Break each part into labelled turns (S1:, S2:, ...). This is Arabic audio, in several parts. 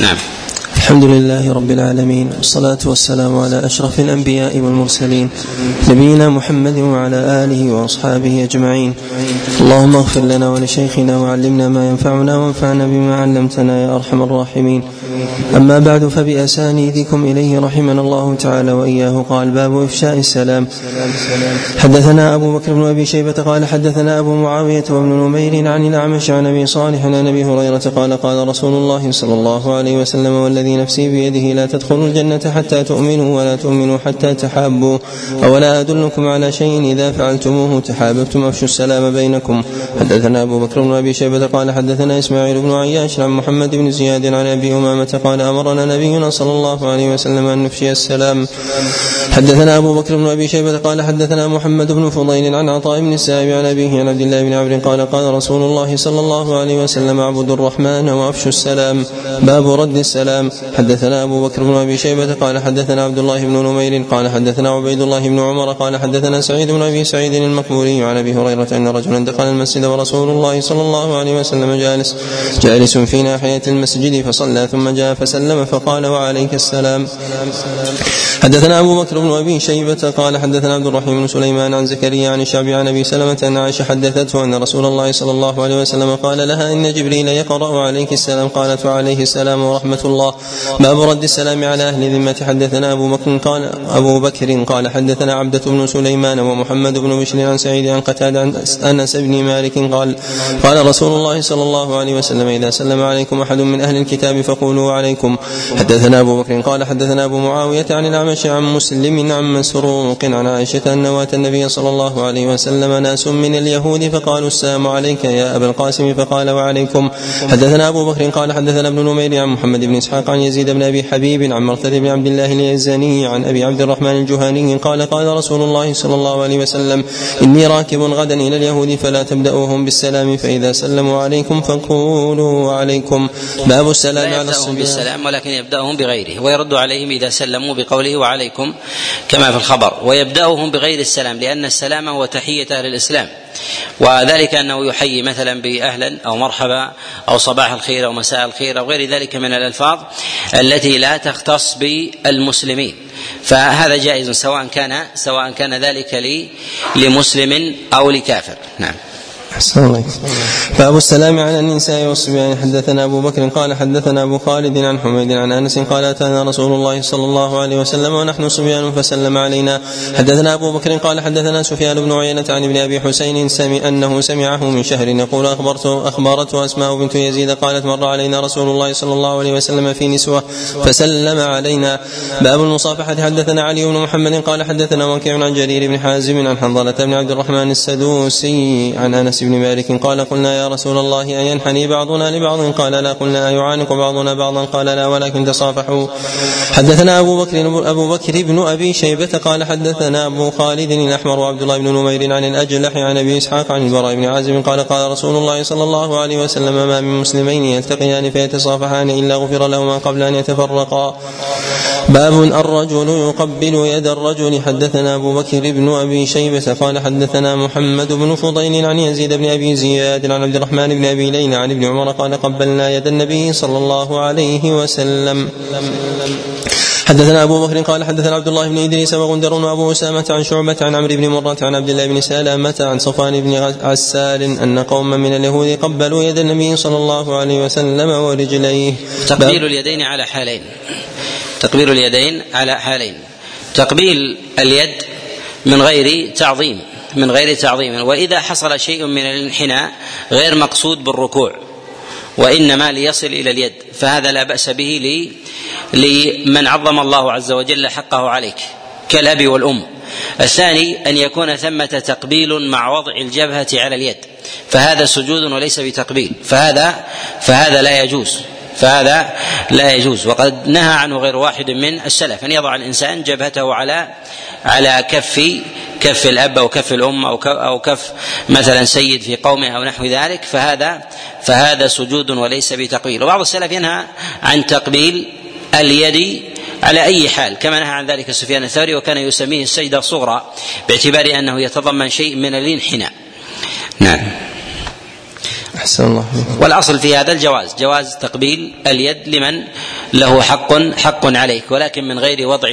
S1: نعم.
S2: الحمد لله رب العالمين والصلاة والسلام على أشرف الأنبياء والمرسلين نبينا محمد وعلى آله وأصحابه أجمعين. اللهم اغفر لنا ولشيخنا وعلمنا ما ينفعنا وانفعنا بما علمتنا يا أرحم الراحمين. أما بعد فبأسانيدكم إليه رحمنا الله تعالى وإياه. قال باب إفشاء السلام. حدثنا أبو بكر بن أبي شيبة قال حدثنا أبو معاوية وابن نمير عن الأعمش عن أبي صالح عن أبي هريرة قال قال رسول الله صلى الله عليه وسلم والذي نفسي بيده لا تدخلوا الجنة حتى تؤمنوا ولا تؤمنوا حتى تحابوا. أولا أدلكم على شيء إذا فعلتموه؟ تحاببتم أفشوا السلام بينكم. حدثنا أبو بكر بن أبي شيبة قال حدثنا إسماعيل بن عياش عن محمد بن زياد عن أبي أمامة قال أمرنا نبينا صلى الله عليه وسلم أن نفشي السلام. حدثنا أبو بكر بن أبي شيبة قال حدثنا محمد بن فضيل عن عطاء بن السائب عن أبيه عن عبد الله بن عمرو قال قال رسول الله صلى الله عليه وسلم اعبدوا الرحمن وافشوا السلام. باب رد السلام. حدثنا أبو بكر بن أبي شيبة قال حدثنا عبد الله بن نمير قال حدثنا عبيد الله بن عمر قال حدثنا سعيد بن أبي سعيد المقبوري عن أبي هريرة أن رجلا دخل المسجد ورسول الله صلى الله عليه وسلم جالس. جالس في ناحية المسجد فصلى ثم جاء فسلم فقال وعليك السلام. حدثنا أبو بكر بن أبي شيبة قال حدثنا عبد الرحيم بن سليمان عن زكريا عن الشعبي عن أبي سلمة أن عائشة حدثته أن رسول الله صلى الله عليه وسلم قال لها إن جبريل يقرأ عليك السلام. قالت وعليه السلام ورحمة الله. باب رد السلام على أهل ذمة. حدثنا أبو بكر قال أبو بكر قال حدثنا عبدة بن سليمان ومحمد بن بشر عن سعيد عن قتادة عن أنس بن مالك قال قال رسول الله صلى الله عليه وسلم إذا سلم عليكم أحد من أهل الكتاب فقولوا عليكم. حدثنا أبو بكر قال حدثنا أبو معاوية عن الأعمش عن مسلم عن مسروق عن عائشة أن وات النبي صلى الله عليه وسلم ناس من اليهود فقالوا السلام عليك يا أبا القاسم فقال وعليكم. حدثنا أبو بكر قال حدثنا ابن نمير عن محمد بن إسحاق عن يزيد بن أبي حبيب عن مرثد بن عبد الله اليزاني عن أبي عبد الرحمن الجهاني قال قال رسول الله صلى الله عليه وسلم إني راكب غدا إلى اليهود فلا تبدأوهم بالسلام فإذا سلموا عليكم فقولوا عليكم. باب السلام على الصبيان
S1: بالسلام ولكن يبدأهم بغيره ويرد عليهم إذا سلموا بقوله وعليكم كما في الخبر ويبدأهم بغير السلام لأن السلام هو تحية أهل الإسلام وذلك أنه يحيي مثلا باهلا أو مرحبا أو صباح الخير أو مساء الخير أو غير ذلك من الألفاظ التي لا تختص بالمسلمين. فهذا جائز سواء كان سواء كان ذلك لمسلم أو لكافر. نعم.
S2: باب السلام على النساء والصبيان. حدثنا أبو بكر قال حدثنا أبو خالد عن حميد عن أنس قال أتانا رسول الله صلى الله عليه وسلم ونحن صبيان فسلم علينا. حدثنا أبو بكر قال حدثنا سفيان بن عيينة عن ابن أبي حسين سمع أنه سمعه من شهر يقول أخبرته أخبرته أسماء بنت يزيد قالت مر علينا رسول الله صلى الله عليه وسلم في نسوة فسلم علينا. باب المصافحة. حدثنا علي بن محمد قال حدثنا وكيع عن جرير بن حازم عن حنظلة بن عبد الرحمن السدوسي عن أنس بن مالك قال قلنا يا رسول الله أينحني بعضنا لبعض؟ قال لا. قلنا أيعانق بعضنا بعضا؟ قال لا ولكن تصافحوا. حدثنا أبو بكر أبو بكر بن أبي شيبة قال حدثنا أبو خالد الأحمر وعبد الله بن نمير عن الأجلح عن أبي إسحاق عن البراء بن عازم قال قال رسول الله صلى الله عليه وسلم ما من مسلمين يلتقيان فيتصافحان إلا غفر لهما قبل أن يتفرقا. باب الرجل يقبل يد الرجل. حدثنا أبو بكر بن أبي شيبة قال حدثنا محمد بن فضيل عن يزيد بن أبي زياد عن عبد الرحمن بن أبي ليلى عن ابن عمر قال قبلنا يد النبي صلى الله عليه وسلم. حدثنا أبو بكر قال حدثنا عبد الله بن إدريس وغندر وأبو أسامة عن شعبة عن عمرو بن مرة عن عبد الله بن سلامة عن صفوان بن عسال أن قوما من اليهود قبلوا يد النبي صلى الله عليه وسلم ورجليه.
S1: تقبيل اليدين على حالين. تقبيل اليدين على حالين. تقبيل اليد من غير تعظيم. من غير تعظيم. وإذا حصل شيء من الانحناء غير مقصود بالركوع وإنما ليصل إلى اليد فهذا لا بأس به لمن عظم الله عز وجل حقه عليك كالأب والأم. الثاني أن يكون ثمة تقبيل مع وضع الجبهة على اليد فهذا سجود وليس بتقبيل فهذا فهذا لا يجوز. فهذا لا يجوز. وقد نهى عنه غير واحد من السلف أن يضع الإنسان جبهته على على كف كف الأب أو كف الأم أو أو كف مثلا سيد في قومه أو نحو ذلك فهذا فهذا سجود وليس بتقبيل. وبعض السلف ينهى عن تقبيل اليد على أي حال كما نهى عن ذلك سفيان الثوري وكان يسميه السجده الصغرى باعتبار أنه يتضمن شيء من الإنحناء. نعم.
S2: أحسن الله
S1: والأصل في هذا الجواز جواز تقبيل اليد لمن له حق حق عليك ولكن من غير وضع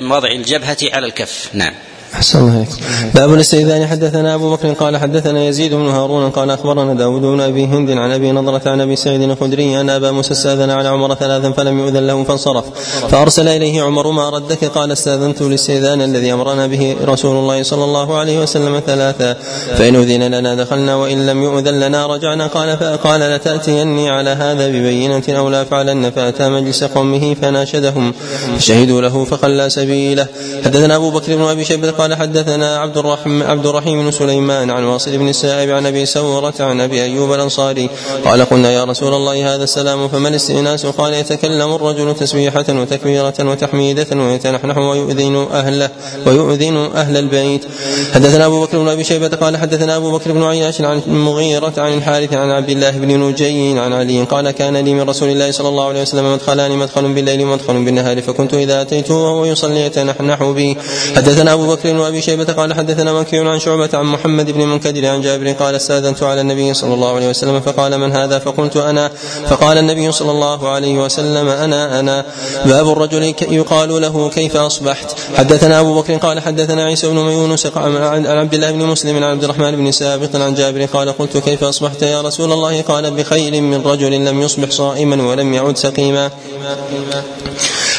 S1: وضع الجبهة على الكف. نعم.
S2: أحسن الله عليك باب الاستئذان. حدثنا أبو بكر قال حدثنا يزيد بن هارون قال أخبرنا داود بن أبي هند عن أبي نضرة عن أبي سعيد الخدري أن أبا موسى استأذن على عمر ثلاثا فلم يؤذن له فانصرف. فأرسل إليه عمر ما ردك؟ قال استأذنت للاستئذان الذي أمرنا به رسول الله صلى الله عليه وسلم ثلاثا. فإن أذن لنا دخلنا وإن لم يؤذن لنا رجعنا. قال فقال لتأتيني على هذا ببينة أو لا فعلن. فأتى مجلس قومه فناشدهم. فشهدوا له فخلى سبيله. حدثنا أبو بكر بن أبي شيبة قال حدثنا عبد الرحيم عبد الرحيم بن سليمان عن واصل بن السائب عن أبي سورة عن أبي أيوب الأنصاري قال قلنا يا رسول الله هذا السلام فما الاستئناس؟ قال يتكلم الرجل تسبيحة وتكبيرة وتحميدة ويتنحنح ويؤذن اهله ويؤذن أهل البيت. حدثنا أبو بكر بن أبي شيبة قال حدثنا أبو بكر بن عياش عن المغيره عن الحارث عن عبد الله بن نجي عن علي قال كان لي من رسول الله صلى الله عليه وسلم مدخلان مدخل بالليل ومدخل بالنهار فكنت إذا اتيته وهو يصلي يتنحنح بي. حدثنا أبو بكر بن ابي شيبة قال حدثنا وكيع عن شعبة عن محمد بن منكدر عن جابر قال استأذنت على النبي صلى الله عليه وسلم فقال من هذا؟ فقلت أنا. فقال النبي صلى الله عليه وسلم أنا أنا. باب الرجل يقال له كيف أصبحت. حدثنا أبو بكر قال حدثنا عيسى بن يونس عن عبد الله بن مسلم عن عبد الرحمن بن سابق عن جابر قال قلت كيف أصبحت يا رسول الله؟ قال بخير من رجل لم يصبح صائما ولم يعد سقيما.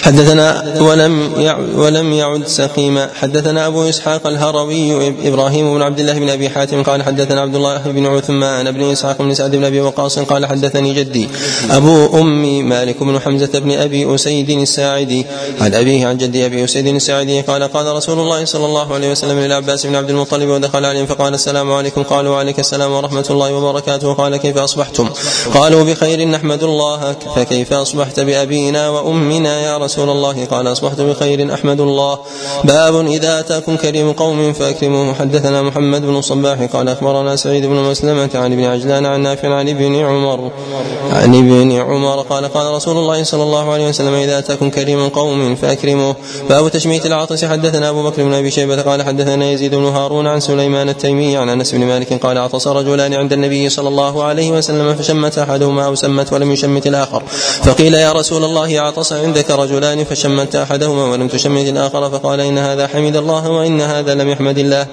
S2: حدثنا ولم ولم يعد سقيما. حدثنا أبو إسحاق الهروي إبراهيم بن عبد الله بن أبي حاتم قال حدثنا عبد الله بن عثمان بن إسحاق بن سعد بن أبي وقاص قال حدثني جدي أبو أمي مالك بن حمزة بن أبي أسيد الساعدي. عن أبيه عن جدي أبي أسيد الساعدي قال قال رسول الله صلى الله عليه وسلم للعباس بن عبد المطلب ودخل عليهم فقال السلام عليكم. قالوا وعليك السلام ورحمة الله وبركاته. قال كيف أصبحتم؟ قالوا بخير نحمد الله. فكيف أصبحت بأبينا وأمنا يا رسول رسول الله قال أصبحت بخير أحمد الله. باب إذا أتاكم كريم قوم فأكرموه. حدثنا محمد بن الصباح قال أخبرنا سعيد بن مسلمة عن ابن عجلان عن نافع عن ابن عمر. عن ابن عمر قال قال رسول الله صلى الله عليه وسلم إذا أتاكم كريم قوم فأكرموه. باب تشميت العاطس حدثنا أبو بكر بن أبي شيبة قال حدثنا يزيد بن هارون عن سليمان التيمي عن أنس بن مالك قال عطس رجلان عند النبي صلى الله عليه وسلم فشمت أحدهما أو سمت ولم يشمت الآخر. فقيل يا رسول الله عطس عندك رجلان فشمت أحدهما ولم تشمت الآخر فقال إن هذا حمد الله وإن هذا لم يحمد الله.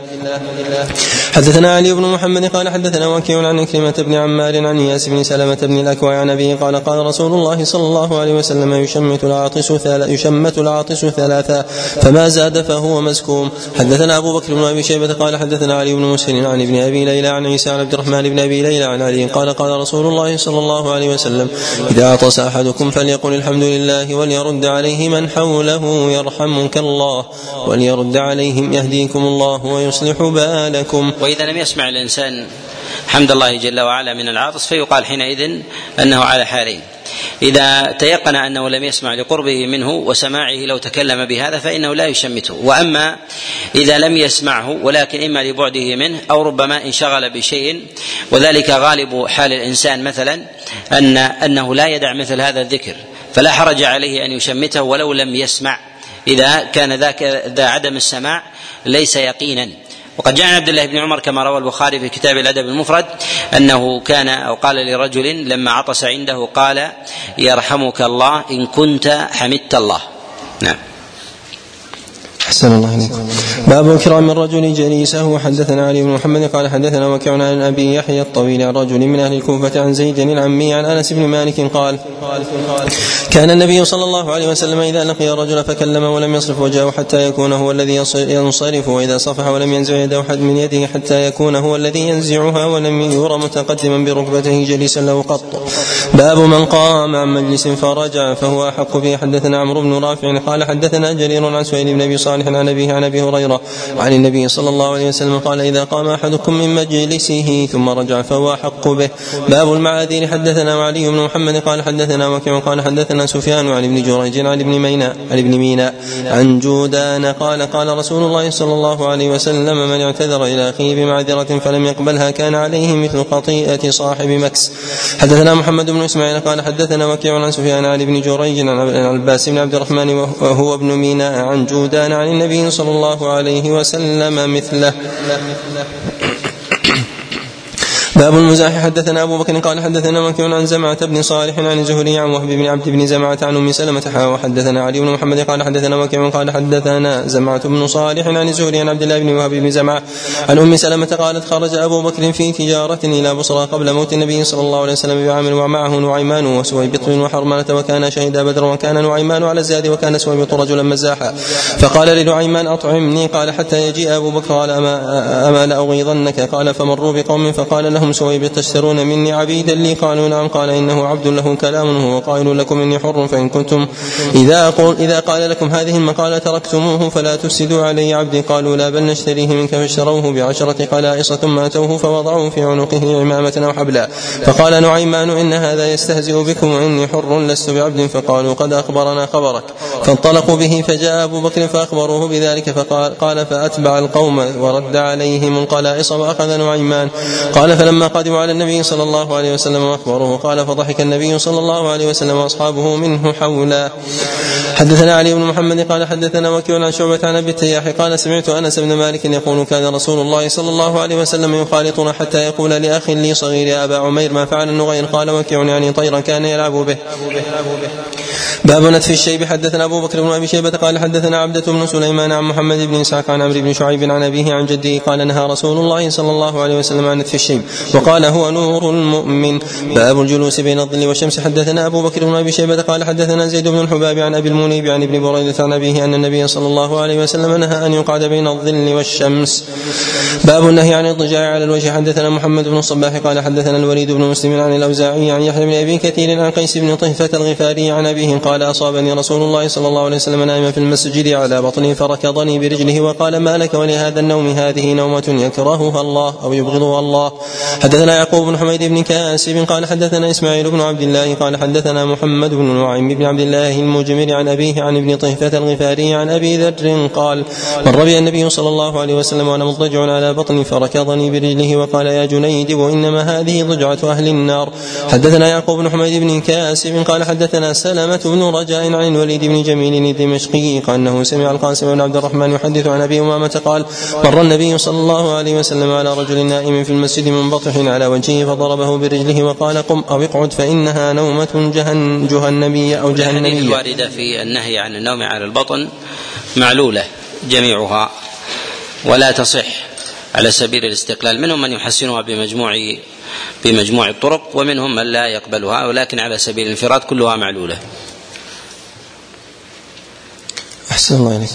S2: حدثنا علي بن محمد قال حدثنا وكيع عن كلمة بن عمار عن اياس بن سلمة بن الأكوع عن أبيه قال قال رسول الله صلى الله عليه وسلم يشمت العاطس يشمت العاطس ثلاثا فما زاد فهو مسكوم. حدثنا أبو بكر بن أبي شيبة قال حدثنا علي بن مسلم عن ابن أبي ليلى عن عيسى عن عبد الرحمن بن أبي ليلى عن علي قال قال رسول الله صلى الله عليه وسلم إذا عطس أحدكم فليقل الحمد لله وليرد عليه من حوله يرحمك الله وليرد عليهم يهديكم الله ويصلح بالكم.
S1: وإذا لم يسمع الإنسان حمد الله جل وعلا من العاطس فيقال حينئذ أنه على حالين. إذا تيقن أنه لم يسمع لقربه منه وسماعه لو تكلم بهذا فإنه لا يشمته. وأما إذا لم يسمعه ولكن إما لبعده منه أو ربما انشغل بشيء وذلك غالب حال الإنسان مثلا أن أنه لا يدع مثل هذا الذكر. فلا حرج عليه أن يشمته ولو لم يسمع. إذا كان ذاك ذا عدم السماع ليس يقينا. وقد جاء عن عبد الله بن عمر كما روى البخاري في كتاب الأدب المفرد أنه كان أو قال لرجل لما عطس عنده قال يرحمك الله إن كنت حمدت الله. نعم.
S2: أحسن الله إليك. باب إكرام الرجل جليسه. حدثنا علي بن محمد قال حدثنا وكيع عن أبي يحيى الطويل عن رجل من أهل الكوفة عن زيد العمي عن أنس بن مالك قال كان النبي صلى الله عليه وسلم إذا لقي الرجل فكلم ولم يصرف وجهه حتى يكون هو الذي ينصرف وإذا صفح ولم ينزع يده من يده حتى يكون هو الذي ينزعها ولم ير متقدما بركبته جليسا له قط. باب من قام عن مجلس فرجع فهو أحق به. حدثنا عمرو بن رافع قال حدثنا جرير عن سهيل بن أبي صالح عن عن أبي هريرة عن النبي صلى الله عليه وسلم قال إذا قام أحدكم من مجلسه ثم رجع فهو أحق به. باب المعاذير. حدثنا وعلي بن محمد قال حدثنا وكيع قال حدثنا سفيان عن ابن جريج عن ابن ميناء عن ابن ميناء عن جودان قال قال رسول الله صلى الله عليه وسلم من اعتذر إلى أخيه بمعذرة فلم يقبلها كان عليه مثل خطيئة صاحب مكس. حدثنا محمد بن إسماعيل قال حدثنا وكيع عن سفيان عن ابن جريج عن العباس بن عبد الرحمن وهو ابن ميناء عن جودان عن النبي صلى الله عليه وسلم مثله. باب المزاح. حدثنا أبو بكر قال حدثنا مكي عن زمعة بن صالح عن زهري عن وهب بن عبد بن زمعة عن أم سلمة حا وحدثنا علي بن محمد قال حدثنا مكي قال حدثنا زمعة بن صالح عن زهري عن عبد الله بن وهب بن زمعة عن أم سلمة قالت خرج أبو بكر في تجارة إلى بصرى قبل موت النبي صلى الله عليه وسلم بعام ومعه نعيمان وسويبط وحرملة وكان شهيدا بدر وكان نعيمان على الزاد وكان سويبط رجلا مزاحا. فقال لنعيمان أطعمني. قال حتى يجيء أبو بكر قال اما, أما لأغيظنك؟ قال فمروا بقوم فقال لهم سويبط تشترون مني عبيدا لي قالوا نعم قال إنه عبد له كلام هو قائل لكم إني حر فإن كنتم إذا قول إذا قال لكم هذه المقالة تركتموه فلا تفسدوا علي عبدي قالوا لا بل نشتريه منك فاشتروه بعشرة قلائص ثم أتوه فوضعوا في عنقه عمامة أو حبلا. فقال نعيمان إن هذا يستهزئ بكم وإني حر لست بعبد فقالوا قد أخبرنا خبرك. فانطلقوا به فجاء أبو بكر فأخبروه بذلك فقال قال فأتبع القوم ورد عليهم القلائص وأخذ نعيمان. قال فلما قدموا على النبي صلى الله عليه وسلم واخبروه قال فضحك النبي صلى الله عليه وسلم وأصحابه منه حولا. حدثنا علي بن محمد قال حدثنا وكيع عن شعبة عن أبي التياح قال سمعت أنس بن مالك يقول كان رسول الله صلى الله عليه وسلم يخالطنا حتى يقول لاخ لي صغير يا أبا عمير ما فعل النغير? قال وكيع يعني طيرا كان يلعب به. باب نتف الشيب. حدثنا أبو بكر بن أبي شيبة قال حدثنا عبدة بن سليمان عن محمد بن إسحاق عن عمرو بن شعيب عن أبيه عن جده قال نهى رسول الله صلى الله عليه وسلم عن نتف الشيب. وقال هو نور المؤمن. باب الجلوس بين الظل والشمس. حدثنا أبو بكر بن أبي شيبة قال حدثنا زيد بن الحباب عن أبي المنيب عن ابن بريدة عن أبيه أن النبي صلى الله عليه وسلم نهى أن يقعد بين الظل والشمس. باب النهي عن الاضطجاع على الوجه. حدثنا محمد بن الصباح قال حدثنا الوليد بن مسلم عن الأوزاعي عن يحيى بن أبي كثير عن قيس بن طهفة الغفاري عن أبيه قال أصابني رسول الله صلى الله عليه وسلم نائما في المسجد على بطني فركضني برجله وقال ما لك ولهذا النوم؟ هذه نومة يكرهها الله أو يبغضها الله. حدثنا يعقوب بن حميد بن كاسب قال حدثنا إسماعيل بن عبد الله قال حدثنا محمد بن نعيم بن عبد الله المجمر عن أبيه عن ابن طهفة الغفاري عن أبي ذر قال مر بي النبي صلى الله عليه وسلم وأنا مضطجع على بطني فركضني برجله وقال يا جنيد وإنما هذه ضجعة أهل النار. حدثنا يعقوب بن حميد بن كاسب قال حدثنا سلمة بن رجاء عن الوليد بن جميل الدمشقي قال أنه سمع القاسم بن عبد الرحمن يحدث عن أبي أمامة قال مر النبي صلى الله عليه وسلم على رجل نائم في المسجد منبطح على وجهه فضربه برجله وقال قم أو اقعد فإنها نومة جهن جهنمية أو جهنمية.
S1: الواردة في النهي عن النوم على البطن معلولة جميعها ولا تصح على سبيل الاستقلال منهم من يحسنها بمجموع بمجموع الطرق ومنهم من لا يقبلها ولكن على سبيل الانفراد كلها معلولة
S2: أحسن الله إليك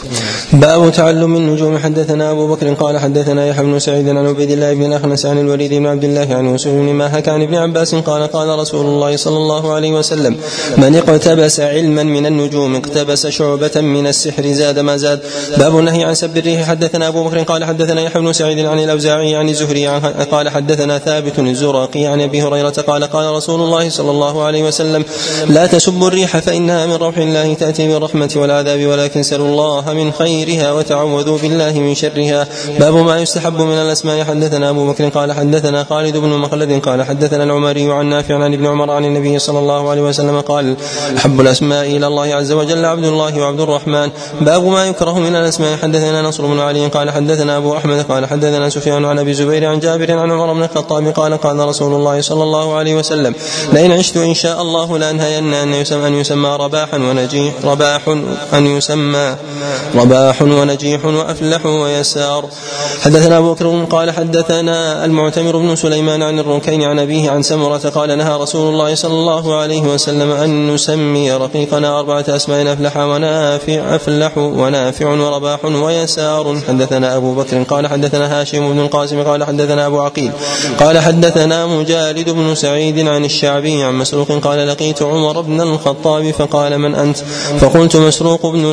S2: باب تعلم النجوم. حدثنا أبو بكر قال حدثنا يحيى بن سعيد عن عبيد الله بن الأخنس عن الوليد بن عبد الله عن يوسف بن ماهك عن ابن عباس قال قال رسول الله صلى الله عليه وسلم من اقتبس علما من النجوم اقتبس شعبة من السحر زاد ما زاد. باب النهي عن سب الريح. حدثنا أبو بكر قال حدثنا يحيى بن سعيد عن الأوزاعي عن الزهري قال حدثنا ثابت الزرقي عن أبي هريرة قال قال رسول الله صلى الله عليه وسلم لا تسبوا الريح فإنها من روح الله تأتي بالرحمة والعذاب ولكن سلوا الله من خيرها وتعوذوا بالله من شرها. باب ما يستحب من الأسماء. حدثنا أبو بكر قال حدثنا خالد بن مخلد قال حدثنا العمري عن نافع عن ابن عمر عن النبي صلى الله عليه وسلم قال أحب الأسماء إلى الله عز وجل عبد الله وعبد الرحمن. باب ما يكره من الأسماء. حدثنا نصر بن علي قال حدثنا أبو أحمد قال حدثنا سفيان عن أبي زبير عن جابر عن عمر بن الخطاب قال قال رسول الله صلى الله عليه وسلم لئن عشت إن شاء الله لانهين أن يسمى ان يسمى رباحا ونجيح رباح أن يسمى رباح ونجيح وأفلح ويسار. حدثنا أبو بكر قال حدثنا المعتمر بن سليمان عن الركين عن أبيه عن سمرة قال نهى رسول الله صلى الله عليه وسلم أن نسمي رقيقنا أربعة أسماء أفلح ونافع أفلح ونافع ورباح ويسار. حدثنا أبو بكر قال حدثنا هاشم بن القاسم قال حدثنا أبو عقيل قال حدثنا مجالد بن سعيد عن الشعبي عن مسروق قال لقيت عمر بن الخطاب فقال من أنت؟ فقلت مسروق بن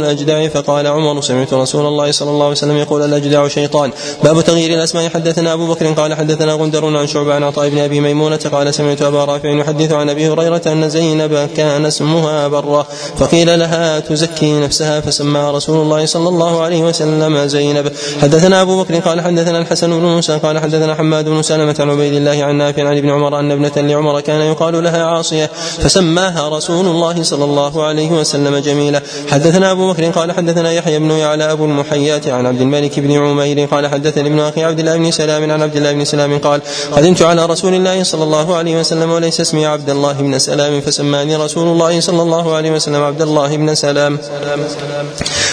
S2: فقال عمر سمعت رسول الله صلى الله عليه وسلم يقول الأجدع شيطان. باب تغيير الأسماء. حدثنا أبو بكر قال حدثنا غندر عن شعبة عن عطاء بن أبي ميمونة قال سمعت أبا رافع يحدث عن أبي هريرة أن زينب كان اسمها برة. فقيل لها تزكي نفسها. فسماها رسول الله صلى الله عليه وسلم زينب. حدثنا أبو بكر قال حدثنا الحسن بن موسى قال حدثنا حماد بن سلمة عن عبيد الله عن نافع عن ابن عمر أن ابنة لعمر كان يقال لها عاصية. فسماها رسول الله صلى الله عليه وسلم جميلة. حدثنا أبو بكر قال حدثنا يحيى بن يعلى أبو المحيات عن عبد الملك بن عمير قال حدثني ابن أخي عبد الله بن سلام عن عبد الله بن سلام قال قدمت على رسول الله صلى الله عليه وسلم وليس اسمي عبد الله بن سلام فسماني رسول الله صلى الله عليه وسلم عبد الله بن سلام.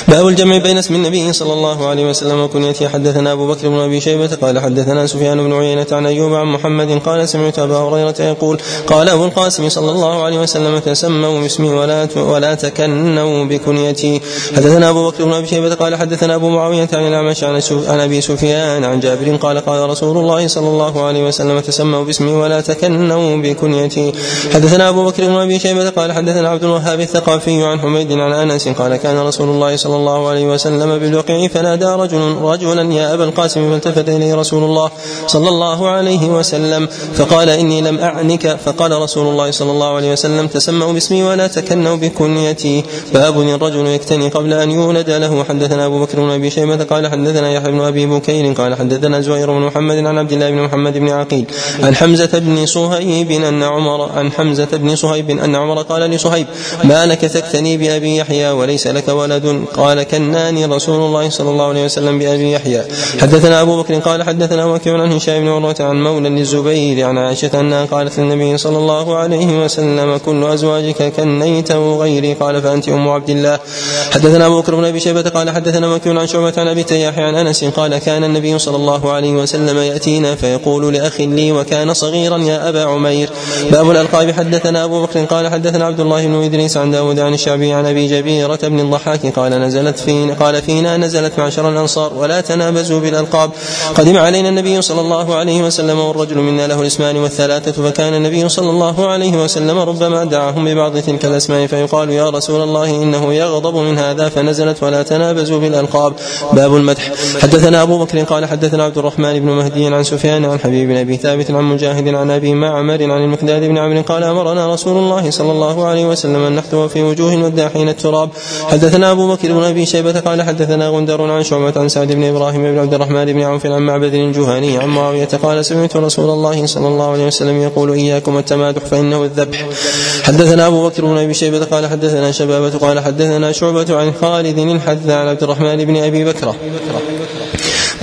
S2: باب الجمع بين اسم النبي صلى الله عليه وسلم وكنيته. حدثنا أبو بكر بن أبي شيبة قال حدثنا سفيان بن عيينة عن أيوب عن محمد قال سمعت أبا هريرة يقول قال أبو القاسم صلى الله عليه وسلم تسموا باسمي ولا ولا تكنوا بكنيتي. حدثنا أبو بكر بن أبي شيبة قال حدثنا أبو معاوية عن الأعمش عن أبي سفيان عن جابر قال قال رسول الله صلى الله عليه وسلم تسموا باسمي ولا تكنوا بكنيتي. حدثنا أبو بكر بن أبي شيبة قال حدثنا عبد الوهاب الثقافي عن حميد عن أنس قال كان رسول الله صلى الله عليه وسلم بالوقع فنادى رجل رجلا يا أبا القاسم فالتفت إليه رسول الله صلى الله عليه وسلم فقال إني لم أعنك. فقال رسول الله صلى الله عليه وسلم تسموا باسمي ولا تكنوا بكنيتي. باب الرجل يكتني قبل أن يولد له. حدثنا أبو بكر بن أبي شيبة قال حدثنا يحيى بن أبي بكير قال حدثنا زهير بن محمد عن عبد الله بن محمد بن عقيل عن حمزة بن صهيب أن عمر عن حمزة بن صهيب أن عمر قال لصهيب ما لك تكتني بأبي يحيى وليس لك ولد؟ قال كناني رسول الله صلى الله عليه وسلم بأبي يحيى. حدثنا أبو بكر قال حدثنا وكيع عن هشام بن عروة عن مولى للزبير عن عائشة أنها قالت للنبي صلى الله عليه وسلم كل أزواجك كنيته غيري. قال فأنت أم عبد الله. حدثنا أبو بكر بن أبي شيبة قال حدثنا وكيع عن شعبة عن أبي تياح عن أنس قال كان النبي صلى الله عليه وسلم يأتينا فيقول لأخ لي وكان صغيرا يا أبا عمير. باب الألقاب. حدثنا أبو بكر قال حدثنا عبد الله بن إدريس عن داود عن الشعبي عن أبي جبيرة بن الضحاك قال نزلت فينا قال فينا نزلت معشر الأنصار ولا تنابزوا بالألقاب. قدم علينا النبي صلى الله عليه وسلم والرجل منا له الاسمان والثلاثة فكان النبي صلى الله عليه وسلم ربما دعاهم ببعض تلك الأسماء فيقال يا رسول الله إنه يغضب من هذا فنزلت ولا تنابزوا بالألقاب. باب المدح. حدثنا أبو بكر قال حدثنا عبد الرحمن بن مهدي عن سفيان عن حبيب بن أبي ثابت عن مجاهد عن أبي معمر عن المقداد بن عمرو قال أمرنا رسول الله صلى الله عليه وسلم أن نحتوى في وجوه والداحين التراب. حدثنا أبو بكر بن أبي شيبة قال حدثنا غندر عن شعبة عن سعد بن إبراهيم بن عبد الرحمن بن عوف عن معبد الجهني عن معاوية قال سمعت رسول الله صلى الله عليه وسلم يقول إياكم التمادح فإنه الذبح. حدثنا أبو بكر بن أبي شيبة قال حدثنا شبابة قال حدثنا شعبة عن خالد الحذا عن عبد الرحمن بن أبي بكر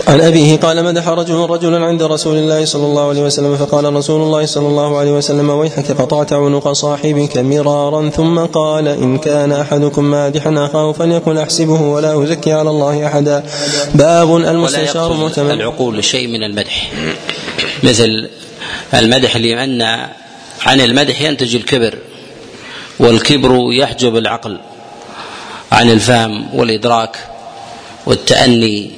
S2: عن أبيه قال مدح رجل رجلا عند رسول الله صلى الله عليه وسلم فقال رسول الله صلى الله عليه وسلم ويحك قطعت عنق صاحبك مرارا ثم قال إن كان أحدكم مادحا أخاه فليقل أحسبه ولا أزكي على الله أحدا. باب المستشار
S1: مؤتمن. العقول شيء من المدح. مثل المدح لأن عن المدح ينتج الكبر والكبر يحجب العقل. عن الفهم والإدراك والتأني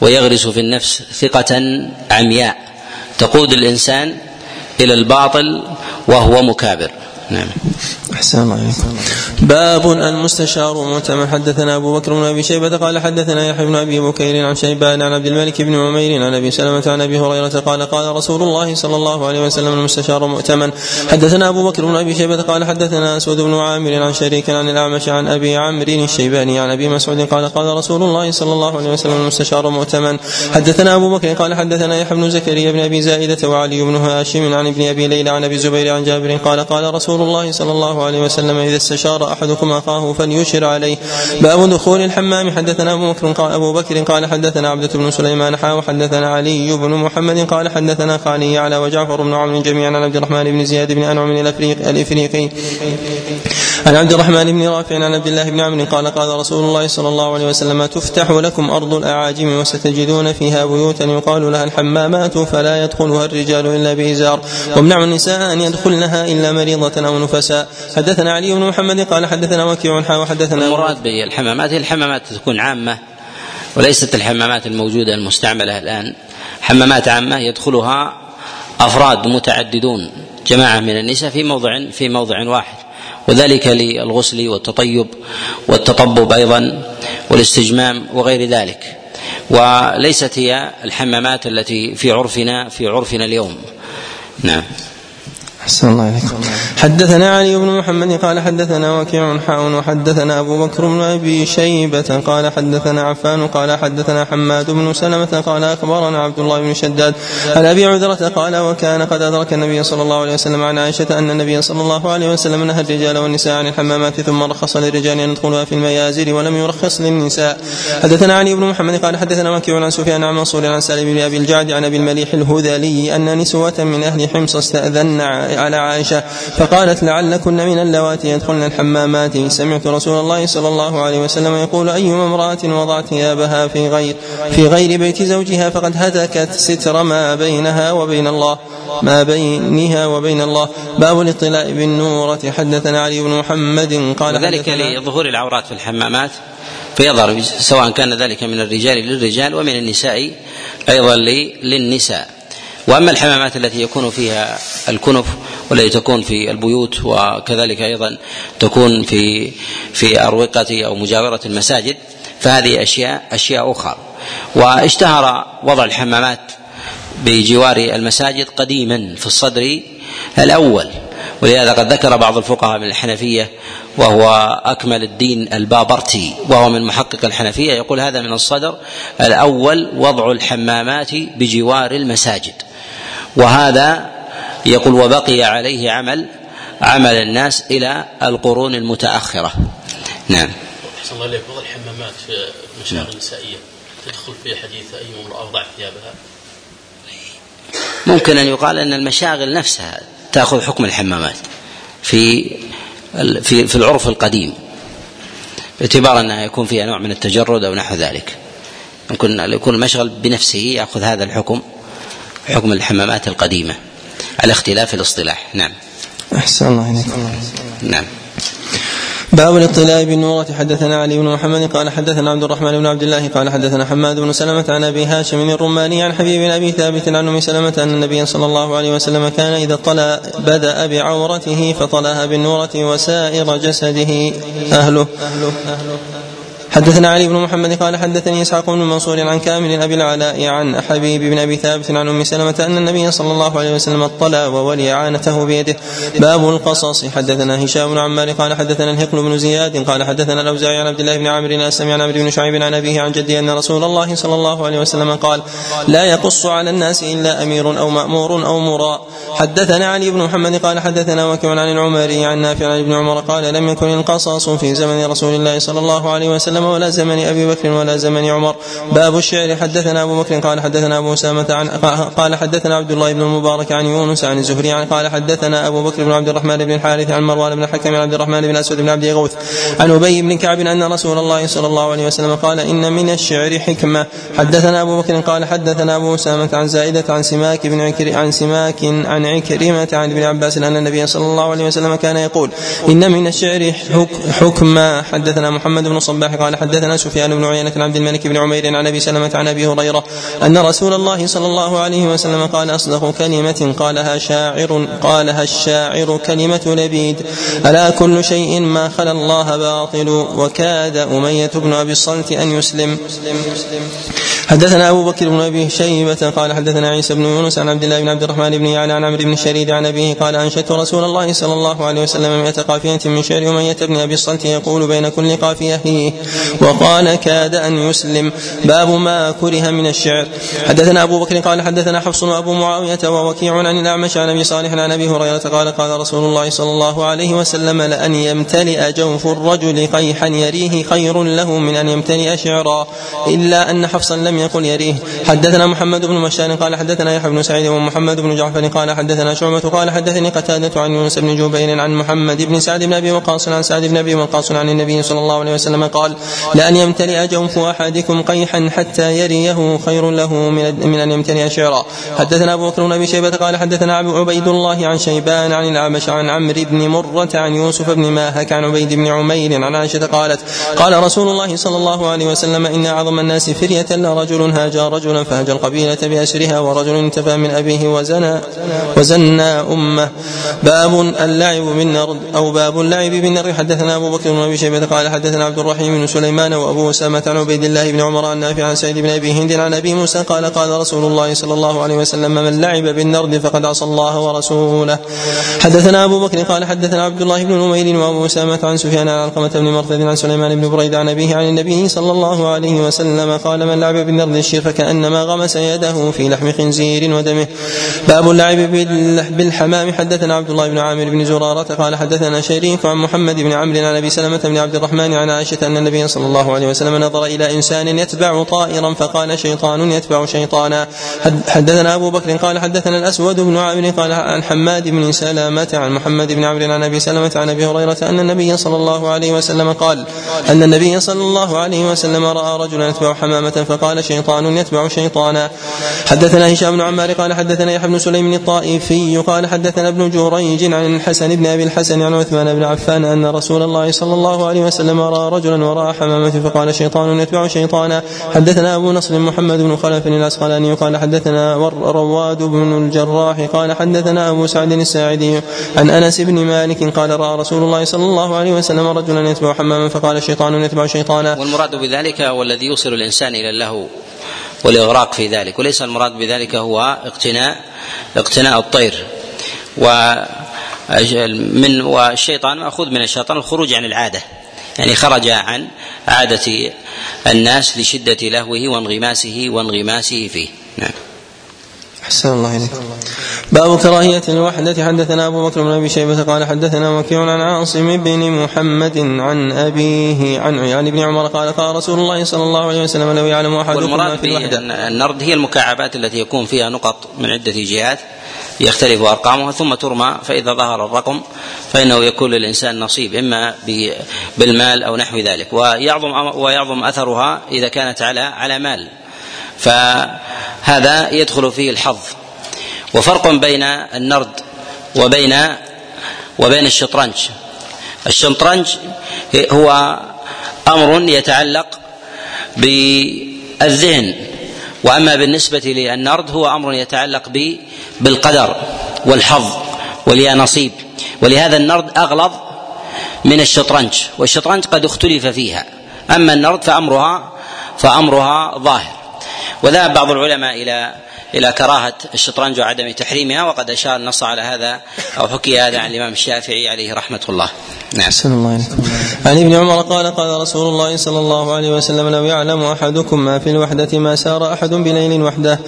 S1: ويغرس في النفس ثقة عمياء تقود الإنسان إلى الباطل وهو مكابر. نعم.
S2: أحسن عليكم. باب المستشار مؤتمن حدثنا أبو بكر بن أبي شيبة قال حدثنا يحيى بن أبي بكير عن شيبان عن عبد الملك بن عمير عن أبي سلمة عن أبي هريرة قال قال رسول الله صلى الله عليه وسلم المستشار مؤتمن. حدثنا أبو بكر بن أبي شيبة قال حدثنا أسود بن عامر عن شريك عن الأعمش عن أبي عمرو الشيباني عن أبي مسعود قال قال رسول الله صلى الله عليه وسلم المستشار مؤتمن. حدثنا أبو بكر قال حدثنا يحيى بن زكريا بن أبي زائدة وعلي بن هاشم عن ابن أبي ليلى عن أبي الزبير عن جابر قال قال رسول الله صلى الله عليه وسلم إذا استشار أحدكم أخاه فليشر عليه. باب دخول الحمام. حدثنا أبو بكر قال أبو بكر قال حدثنا عبدة بن سليمان حا وحدثنا علي بن محمد قال حدثنا خالي على وجعفر بن عمرو جميعا عن عبد الرحمن بن زياد بن أنعم الأفريقي الإفريقي. عن عبد الرحمن بن رافع عن عبد الله بن عمرو قال قال رسول الله صلى الله عليه وسلم تفتح لكم أرض الأعاجم وستجدون فيها بيوتا يقال لها الحمامات فلا يدخلها الرجال إلا بإزار. وامنعوا النساء أن يدخلنها إلا مريضة أو نفساء. حدثنا علي بن محمد قال حدثنا وكيع وحدثنا
S1: المراد بالحمامات الحمامات تكون عامة وليست الحمامات الموجودة المستعملة الآن. حمامات عامة يدخلها أفراد متعددون جماعة من النساء في موضع في موضع واحد. وذلك للغسل والتطيب والتطبب أيضا والاستجمام وغير ذلك. وليست هي الحمامات التي في عرفنا في عرفنا اليوم. نعم.
S2: أحسن الله عليكم حدثنا علي بن محمد قال حدثنا وكيع حاء وحدثنا أبو بكر بن أبي شيبة قال حدثنا عفان قال حدثنا حماد بن سلمة قال أخبرنا عبد الله بن شداد عن أبي عذرة قال وكان قد أدرك النبي صلى الله عليه وسلم عن عائشة أن النبي صلى الله عليه وسلم نهى الرجال والنساء عن الحمامات ثم رخص للرجال أن يدخلوها في الميازر ولم يرخص للنساء. حدثنا علي بن محمد قال حدثنا وكيع عن سفيان عن منصور عن سالم بن أبي الجعد عن أبي المليح الهذلي أن نسوة من أهل حمص استأذن على عائشة فقالت لعلكن من اللواتي يدخلن الحمامات. سمعت رسول الله صلى الله عليه وسلم يقول أيما امرأة وضعت ثيابها في غير في غير بيت زوجها فقد هتكت ستر ما بينها وبين الله ما بينها وبين الله. باب الاطلاع بالنورة. حدثنا علي بن محمد
S1: قال ذلك لظهور العورات في الحمامات. فيظهر سواء كان ذلك من الرجال للرجال ومن النساء أيضا للنساء. وأما الحمامات التي يكون فيها الكنف والتي تكون في البيوت وكذلك أيضا تكون في في أروقة أو مجاورة المساجد فهذه أشياء أشياء أخرى. واشتهر وضع الحمامات بجوار المساجد قديما في الصدر الأول. ولهذا قد ذكر بعض الفقهاء من الحنفية وهو أكمل الدين البابرتي وهو من محقق الحنفية يقول هذا من الصدر الأول وضع الحمامات بجوار المساجد. وهذا يقول وبقي عليه عمل عمل الناس إلى القرون المتأخرة. نعم.
S3: احسن الله اليك وضع الحمامات في المشاغل النسائية تدخل في حديث أي امرأة وضعت ثيابها؟
S1: ممكن أن يقال أن المشاغل نفسها تأخذ حكم الحمامات في في في العرف القديم باعتبار انها يكون فيها نوع من التجرد أو نحو ذلك. يمكن يكون المشغل بنفسه يأخذ هذا الحكم حكم الحمامات القديمة على اختلاف الاصطلاح. نعم.
S2: أحسن الله إليك.
S1: نعم.
S2: باب الاطلاع بالنورة حدثنا علي بن محمد قال حدثنا عبد الرحمن بن عبد الله قال حدثنا حماد بن سلمة عن أبي هاشم الرماني عن حبيب أبي ثابت عن أم سلمة أن النبي صلى الله عليه وسلم كان إذا اطلع بدا بعورته فطلاها بالنورة وسائر جسده. اهله, أهله, أهله. حدثنا علي بن محمد قال حدثني إسحاق بن منصور عن كامل أبي العلاء عن حبيب بن أبي ثابت عن أم سلمة أن النبي صلى الله عليه وسلم اطلع وولي عانته بيده. باب القصص. حدثنا هشام بن عمار قال حدثنا الهقل بن زياد قال حدثنا الأوزاعي عن عبد الله بن عامر الاسلمي عن عمرو بن شعيب عن أبيه عن جده أن رسول الله صلى الله عليه وسلم قال لا يقص على الناس إلا أمير أو مأمور أو مراء. حدثنا علي بن محمد قال حدثنا وكيع عن العمري عن نافع عن ابن عمر قال لم يكن القصص في زمن رسول الله صلى الله عليه وسلم ولا زمن أبي بكر ولا زمن عمر. باب الشعر. حدثنا أبو بكر قال حدثنا أبو أسامة عن قال حدثنا عبد الله بن المبارك عن يونس عن الزهري عن قال حدثنا أبو بكر بن عبد الرحمن بن الحارث عن مروان بن الحكم عن عبد الرحمن بن أسود بن عبد غوث عن أبي بن كعب أن رسول الله صلى الله عليه وسلم قال إن من الشعر حكمة. حدثنا أبو بكر قال حدثنا أبو أسامة عن زائدة عن سماك بن عكر عن سماك عن عكرمة عن ابن عباس أن النبي صلى الله عليه وسلم كان يقول إن من الشعر حكما حدثنا محمد بن صباح قال حدثنا سفيان بن عيينة عن عبد الملك بن عمير عن أبي سلمة عن أبي هريرة أن رسول الله صلى الله عليه وسلم قال أصدق كلمة قالها شاعر قالها الشاعر كلمة لبيد. ألا كل شيء ما خلا الله باطل؟ وكاد أمية بن أبي الصلت أن يسلم. حدثنا أبو بكر بن أبي شيبة قال حدثنا عيسى بن يونس عن عبد الله بن عبد الرحمن بن يعلى عن عمرو بن الشريد عن أبيه قال أنشدت رسول الله صلى الله عليه وسلم مئة قافية من شعر أمية بن أبي الصلت يقول بين كل قافية هي. وقال كاد أن يسلم. باب ما كره من الشعر. حدثنا أبو بكر قال حدثنا حفص وأبو معاوية ووكيع عن الأعمش عن أبي صالح عن أبي هريرة قال قال رسول الله صلى الله عليه وسلم لأن يمتلئ جوف الرجل قيحا يريه خير له من أن يمتلئ شعرا. إلا أن حفصا لم يقل يريه. حدثنا محمد بن مشان قال حدثنا يحيى بن سعيد ومحمد بن جعفر قال حدثنا شعبة قال حدثني قتادة عن يونس بن جبير عن محمد بن سعد بن أبي وقاص عن سعد بن أبي وقاص عن النبي صلى الله عليه وسلم قال لأن يمتلئ جوف أحدكم قيحا حتى يريه خير له من من أن يمتلئ شعرا. حدثنا أبو بكر بن أبي شيبة قال حدثنا عبيد الله عن شيبان عن الأعمش عن عمرو بن مرة عن يوسف بن ماهك عن عبيد بن عمير عن عائشة قالت قال رسول الله صلى الله عليه وسلم إن أعظم الناس فرية رجل هاجى رجلا فهجى القبيلة بأسرها ورجل انتفى من أبيه وزنى وزنى أمه. باب اللعب بالنرد أو باب اللعب بالنرد حدثنا أبو بكر بن أبي شيبة قال حدثنا عبد الرحيم بن سليمان وأبو أسامة عن عبيد الله بن عمر عن نافع عن سعيد بن أبي هند عن أبي موسى قال قال رسول الله صلى الله عليه وسلم من لعب بالنرد فقد عصى الله ورسوله. حدثنا أبو بكر قال حدثنا عبد الله بن نمير وأبو أسامة عن سفيان عن علقمة بن مرثد عن سليمان بن بريد عن أبيه عن النبي صلى الله عليه وسلم قال من لعب بالنرد الشير فكأنما غمس يده في لحم خنزير ودمه. باب اللعب بالحمام. حدثنا عبد الله بن عامر بن زرارة قال حدثنا شريك عن محمد بن عمرو عن أبي سلمة بن عبد الرحمن عن عائشة أن النبي صلى الله عليه وسلم نظر إلى إنسان يتبع طائرا فقال شيطان يتبع شيطانا. حدثنا أبو بكر قال حدثنا الأسود بن عامر قال عن حماد بن سلامة عن محمد بن عمرو عن أبي سلمة عن أبي هريرة أن النبي صلى الله عليه وسلم قال أن النبي صلى الله عليه وسلم رأى رجلا يتبع حمامة فقال شيطان يتبع شيطانا. حدثنا هشام بن عمار قال حدثنا يحيى بن سليم الطائفي قال حدثنا ابن جريج عن الحسن بن أبي الحسن عن عثمان بن عفان أن رسول الله صلى الله عليه وسلم رأى رجلا وراء حمامة فقال شيطان يتبع شيطانا. حدثنا أبو نصر محمد بن خلف العسقلاني قال حدثنا رواد بن الجراح قال حدثنا أبو سعد الساعدي عن أنس بن مالك قال رأى رسول الله صلى الله عليه وسلم رجلا يتبع حماما فقال شيطان يتبع شيطانا.
S1: والمراد بذلك هو الذي يوصل الإنسان إلى اللهو والإغراق في ذلك وليس المراد بذلك هو اقتناء اقتناء الطير. و من والشيطان مأخوذ من الشيطان الخروج عن العادة يعني خرج عن عادة الناس لشدة لهوه وانغماسه وانغماسه فيه. نعم.
S2: أحسن الله إليك. باب كراهية الوحدة. حدثنا أبو بكر بن أبي شيبة قال حدثنا وكيع عن عاصم بن محمد عن أبيه عن عيان بن عمر قال قال رسول الله صلى الله عليه وسلم لو يعلم أحدكم في الوحدة.
S1: النرد هي المكعبات التي يكون فيها نقط من عدة جهات يختلف أرقامها ثم ترمى فإذا ظهر الرقم فإنه يكون للإنسان نصيب إما بالمال أو نحو ذلك. ويعظم ويعظم أثرها إذا كانت على على مال. فهذا يدخل فيه الحظ. وفرق بين النرد وبين وبين الشطرنج. الشطرنج هو أمر يتعلق بالذهن وأما بالنسبة للنرد هو أمر يتعلق بالقدر والحظ واليانصيب ولهذا النرد أغلظ من الشطرنج والشطرنج قد اختلف فيها. أما النرد فامرها فأمرها ظاهر. وذهب بعض العلماء إلى إلى كراهة الشطرنج وعدم تحريمها وقد أشار النص على هذا أو حكي هذا عن الإمام الشافعي عليه رحمة الله.
S2: نعم. أحسن الله عليكم. عن ابن عمر قال قال رسول الله صلى الله عليه وسلم لو يعلم أحدكم ما في الوحدة ما سار أحد بليل وحده.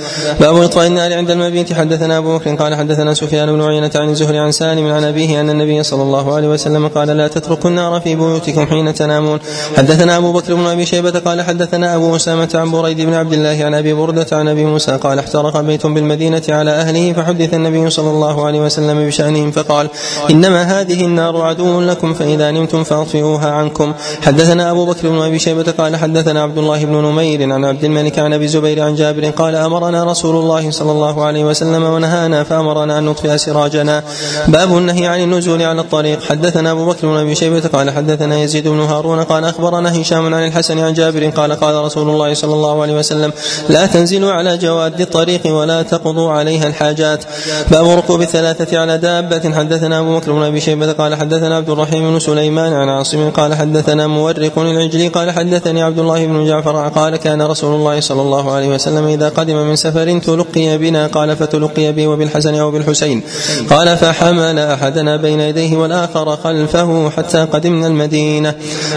S2: باب اطفاء النار عند المبيت حدثنا أبو بكر قال حدثنا سفيان بن عيينة عن الزهري عن سالم عن أبيه أن النبي صلى الله عليه وسلم قال لا تتركوا النار في بيوتكم حين تنامون. حدثنا أبو بكر بن أبي شيبة قال حدثنا أبو أسامة عن بريد بن عبد الله عن أبي بردة عن أبي موسى قال احترق بيت بالمدينة على أهله فحدث النبي صلى الله عليه وسلم بشأنهم فقال إنما هذه النار عدو لكم فإذا نمتم فأطفئوها عنكم. حدثنا أبو بكر بن أبي شيبة قال حدثنا عبد الله بن نمير عن عبد الملك عن أبي الزبير عن جابر قال أمرنا رسول الله صلى الله عليه وسلم ونهانا فأمرنا أن نطفئ سراجنا. باب النهي عن النزول على الطريق. حدثنا أبو بكر بن أبي شيبة قال حدثنا يزيد بن هارون قال أخبرنا هشام عن الحسن عن جابر قال قال رسول الله صلى الله عليه وسلم لا تنزلوا على جواد الطريق ولا تقضوا عليها الحاجات. باب ركوب الثلاثة على دابة. حدثنا أبو بكر بن أبي شيبة قال حدثنا عبد الرحيم بن سليمان عن عاصم قال حدثنا مورق العجلي قال حدثني عبد الله بن جعفر قال كان رسول الله صلى الله عليه وسلم إذا قدم من سفر تلقي بنا. قال فتلقي بي وبالحسن أو بالحسين. قال فحمل أحدنا بين يديه والآخر خلفه حتى قدمنا المدينة.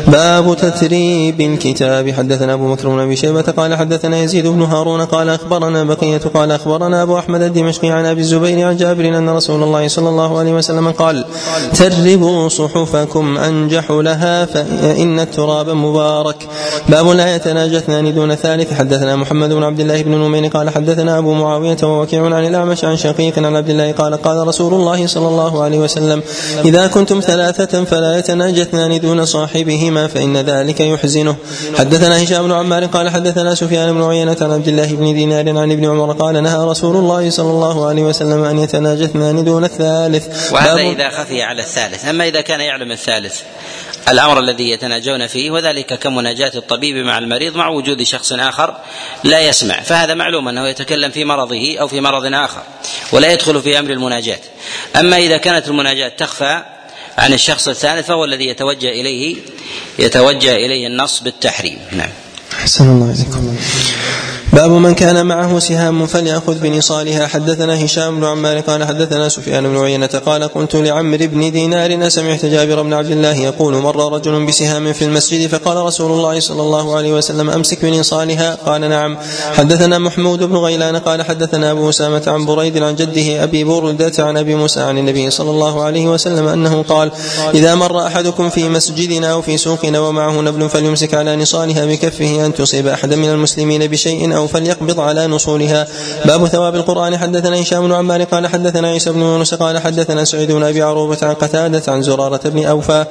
S2: باب تثريب الكتاب. حدثنا أبو بكر بن أبي شيبة قال حدثنا يزيد بن هارون قال أخبرنا بقية قال أخبرنا أبو أحمد الدمشقي عن أبي الزبير عن جابر أن رسول الله صلى الله عليه وسلم قال تربوا صحفكم أنجح لها فإن التراب مبارك. باب لا يتناجى اثنان دون ثالث. حدثنا محمد بن عبد الله بن نمين قال حدثنا أبو معاوية ووكيع عن الأعمش عن شقيق عن عبد الله قال قال رسول الله صلى الله عليه وسلم إذا كنتم ثلاثة فلا يتناجى اثنان دون صاحبهما فإن ذلك يحزنه. حدثنا هشام بن عمار قال حدثنا سفيان بن عيينة عن عبد الله بن دينار عن ابن عمر قال نهى رسول الله صلى الله عليه وسلم أن يتناجى اثنان دون الثالث.
S1: وهذا إذا خفي على الثالث. أما إذا كان يعلم الثالث الأمر الذي يتناجون فيه وذلك كمناجاة الطبيب مع المريض مع وجود شخص آخر لا يسمع. فهذا معلوم أنه يتكلم في مرضه أو في مرض آخر ولا يدخل في أمر المناجاة. أما إذا كانت المناجاة تخفى عن الشخص الثالث فهو الذي يتوجه إليه يتوجه إليه النص بالتحريم. نعم.
S2: أحسن الله إليكم. باب من كان معه سهام فليأخذ بنصالها. حدثنا هشام بن عمار قال حدثنا سفيان بن عيينة قال قلت لعمرو بن دينار سمعت جابر بن عبد الله يقول مر رجل بسهام في المسجد فقال رسول الله صلى الله عليه وسلم أمسك بنصالها قال نعم. حدثنا محمود بن غيلان قال حدثنا أبو أسامة عن بريد عن جده أبي بردة عن أبي موسى عن النبي صلى الله عليه وسلم أنه قال إذا مر أحدكم في مسجدنا أو في سوقنا ومعه نبل فليمسك على نصالها بكفه أن تصيب أحدا من المسلمين بشيء أو فليقبض على نصولها. باب ثواب القرآن. حدثنا هشام بن عمار قال حدثنا عيسى بن يونس قال حدثنا سعيد بن أبي عروبة عن قتادة عن زرارة بن أوفى.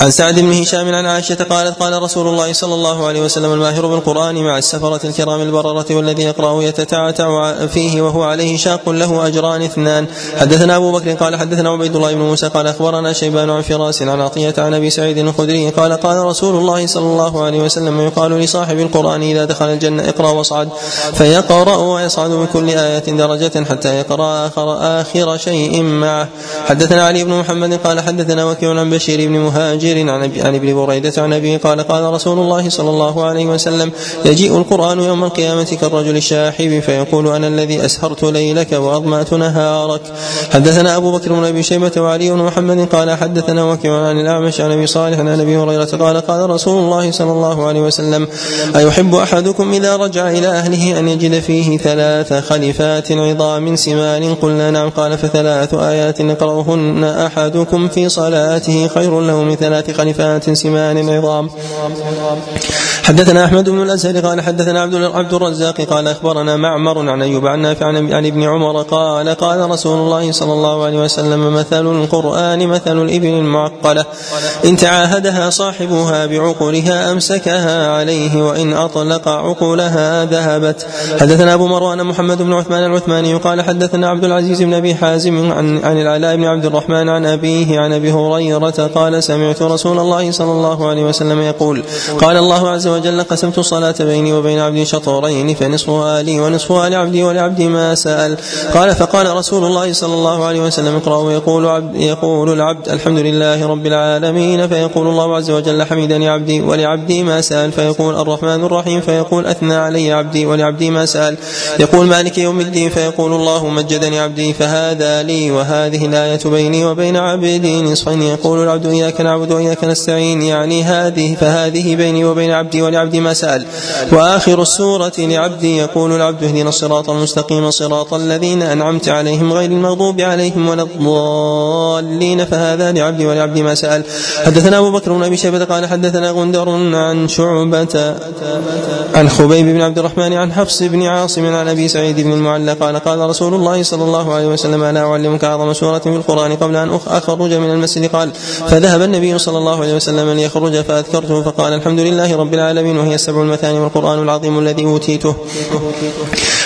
S2: عن سعد بن هشام عن عائشة قالت قال رسول الله صلى الله عليه وسلم الماهر بالقرآن مع السفرة الكرام البررة والذي يقرأ يتتعتع فيه وهو عليه شاق له أجران اثنان. حدثنا أبو بكر قال حدثنا عبيد الله بن موسى قال أخبرنا شيبان عن فراس عن عطية عن أبي سعيد الخدري قال قال رسول الله صلى الله عليه وسلم يقال لصاحب القرآن إذا دخل الجنة اقرأ واصعد فيقرأ ويصعد بكل آية درجة حتى يقرأ آخر آخر شيء معه. حدثنا علي بن محمد قال حدثنا وكيع عن بشير بن مهاجر عن عن ابن بريدة عن أبيه قال قال رسول الله صلى الله عليه وسلم يجيء القرآن يوم القيامة كالرجل الشاحب فيقول أنا الذي أسهرت ليلك وأظمأت نهارك. حدثنا أبو بكر بن أبي شيبة وعلي بن محمد قال حدثنا وكيع عن الأعمش عن أبي صالح عن أبي هريرة قال قال رسول الله صلى الله عليه وسلم أيحب أحدكم إذا رجع إلى أهله أن يجد فيه ثلاث خلفات عظام سمان قلنا نعم قال فثلاث آيات يقرأهن أحدكم في صلاته خير له من ثلاث خلفات سمان عظام. حدثنا أحمد بن الأزهر قال حدثنا عبد عبد الرزاق قال أخبرنا معمر عن أيوب عن نافع عن ابن عمر قال قال رسول الله صلى الله عليه وسلم مثل القرآن مثل الإبل المعقلة. إن تعاهدها صاحبها بعقولها أمسكها عليه وإن أطلق عقولها ذهبت. حدثنا أبو مروان محمد بن عثمان العثماني قال حدثنا عبد العزيز بن أبي حازم عن, عن العلاء بن عبد الرحمن عن أبيه عن أبي هريرة قال سمعت رسول الله صلى الله عليه وسلم يقول قال الله عز وجل قسمت الصلاة بيني وبين عبدي شطرين فنصفها لي ونصفها لعبدي ولعبدي ما سأل. قال فقال رسول الله صلى الله عليه وسلم اقرأوا يقول عبد يقول العبد الحمد لله رب العالمين. فيقول الله عز وجل حمدني عبدي ولعبدي ما سأل. فيقول الرحمن الرحيم. فيقول أثنى علي عبدي ولعبدي ما سأل. يقول مالك يوم الدين. فيقول الله مجدني عبدي. فهذا لي وهذه الآية بيني وبين عبدي نصفين. يقول العبد إياك نعبد وإياك نستعين. يعني هذه فهذه بيني وبين عبدي ولعبدي ما سأل وآخر السورة لعبدي يقول العبد اهدنا الصراط المستقيم صراط الذين أنعمت عليهم غير المغضوب عليهم ولا الضالين. فهذا لعبدي ولعبدي ما سأل حدثنا أبو بكر بن أبي شيبة قال حدثنا غندر عن شعبة عن خبيب بن عبد الرحمن عن حفص بن عاصم عن أبي سعيد بن المعلى قال قال رسول الله صلى الله عليه وسلم ألا أعلمك أعظم سورة في القرآن قبل أن أخرج من المسجد. قال فذهب النبي صلى الله عليه وسلم ليخرج فأذكرته فقال الحمد لله رب العالمين. وهي السبع المثاني والقرآن العظيم الذي أوتيته.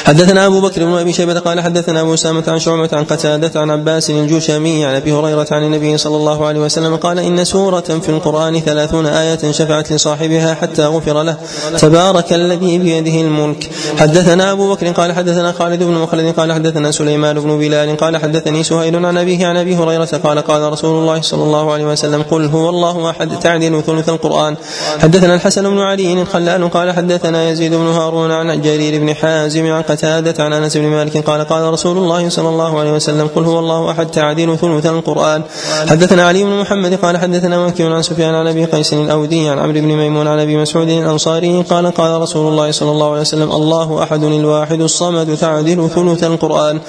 S2: حدثنا أبو بكر بن أبي شيبة قال حدثنا أبو أسامة عن شعبة عن قتادة عن عباس الجوشمي عن أبي هريرة عن النبي صلى الله عليه وسلم قال إن سورة في القرآن ثلاثون آية شفعت لصاحبها حتى غفر له. تبارك الذي بيده الملك. حدثنا أبو بكر قال حدثنا خالد بن مخلد قال حدثنا سليمان بن بلال قال حدثني سهيل عن أبيه عن أبي هريرة قال قال رسول الله صلى الله عليه وسلم قل هو الله أحد تعدل ثلث القرآن. حدثنا الحسن بن علي الخلال قال حدثنا يزيد بن هارون عن جرير بن حازم عن قتادة عن أنس بن مالك قال قال رسول الله صلى الله عليه وسلم قل هو الله أحد تعدل ثلث القرآن. حدثنا علي بن محمد قال حدثنا وكيع عن سفيان عن أبي قيس الأودي عن عمرو بن ميمون عن أبي مسعود الأنصاري قال قال رسول الله صلى الله عليه وسلم الله أحد الواحد الصمد تعدل ثلث القرآن.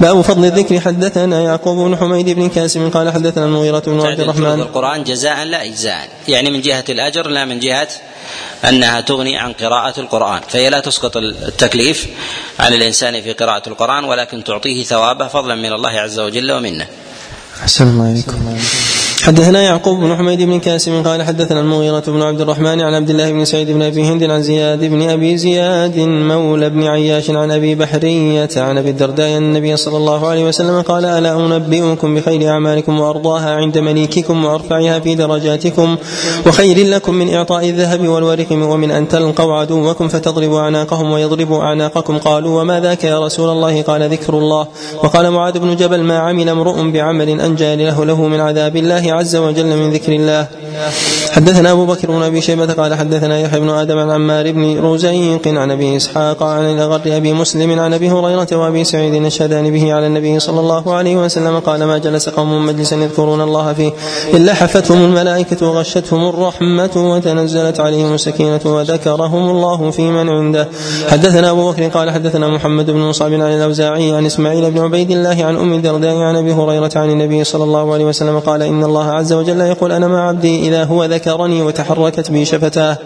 S2: باب فضل الذكر. حدثنا يعقوب بن حميد بن كاسم قال حدثنا المغيرة بن عبد الرحمن.
S1: القرآن جزاء لا إجزاء. يعني من جهة الأجر لا من جهة أنها تغني عن قراءة القرآن فهي لا تسقط التكليف عن الإنسان في قراءة القرآن ولكن تعطيه ثوابه فضلا من الله عز وجل ومنه.
S2: أحسن الله إليكم. حدثنا يعقوب بن حميد بن كاسم قال حدثنا المغيرة بن عبد الرحمن عن عبد الله بن سعيد بن أبي هند عن زياد بن أبي زياد مولى بن عياش عن أبي بحرية عن أبي الدرداء النبي صلى الله عليه وسلم قال ألا أنبئكم بخير أعمالكم وأرضاها عند مليككم وأرفعها في درجاتكم وخير لكم من إعطاء الذهب والورق ومن أن تلقوا عدوكم فتضربوا أعناقهم ويضربوا أعناقكم. قالوا وما ذاك يا رسول الله؟ قال ذكر الله. وقال معاذ بن جبل ما عمل امرؤ بعمل أنجى له له من عذاب الله عز وجل من ذكر الله حدثنا أبو بكر بن أبي شيبة قال حدثنا يحيى بن آدم عن عمار بن رزيق عن أبي إسحاق عن الأغر أبي مسلم عن أبي هريرة وأبي سعيد يشهدان به على النبي صلى الله عليه وسلم قال ما جلس قوم مجلسا يذكرون الله فيه إلا حفتهم الملائكة وغشتهم الرحمة وتنزلت عليهم السكينة وذكرهم الله في من عنده. حدثنا أبو بكر قال حدثنا محمد بن مصعب عن الأوزاعي عن إسماعيل بن عبيد الله عن أم الدرداء عن أبي هريرة عن النبي صلى الله عليه وسلم قال إن الله عز وجل يقول أنا مع عبدي إذا هو ذكرني وتحركت بي شفتاه.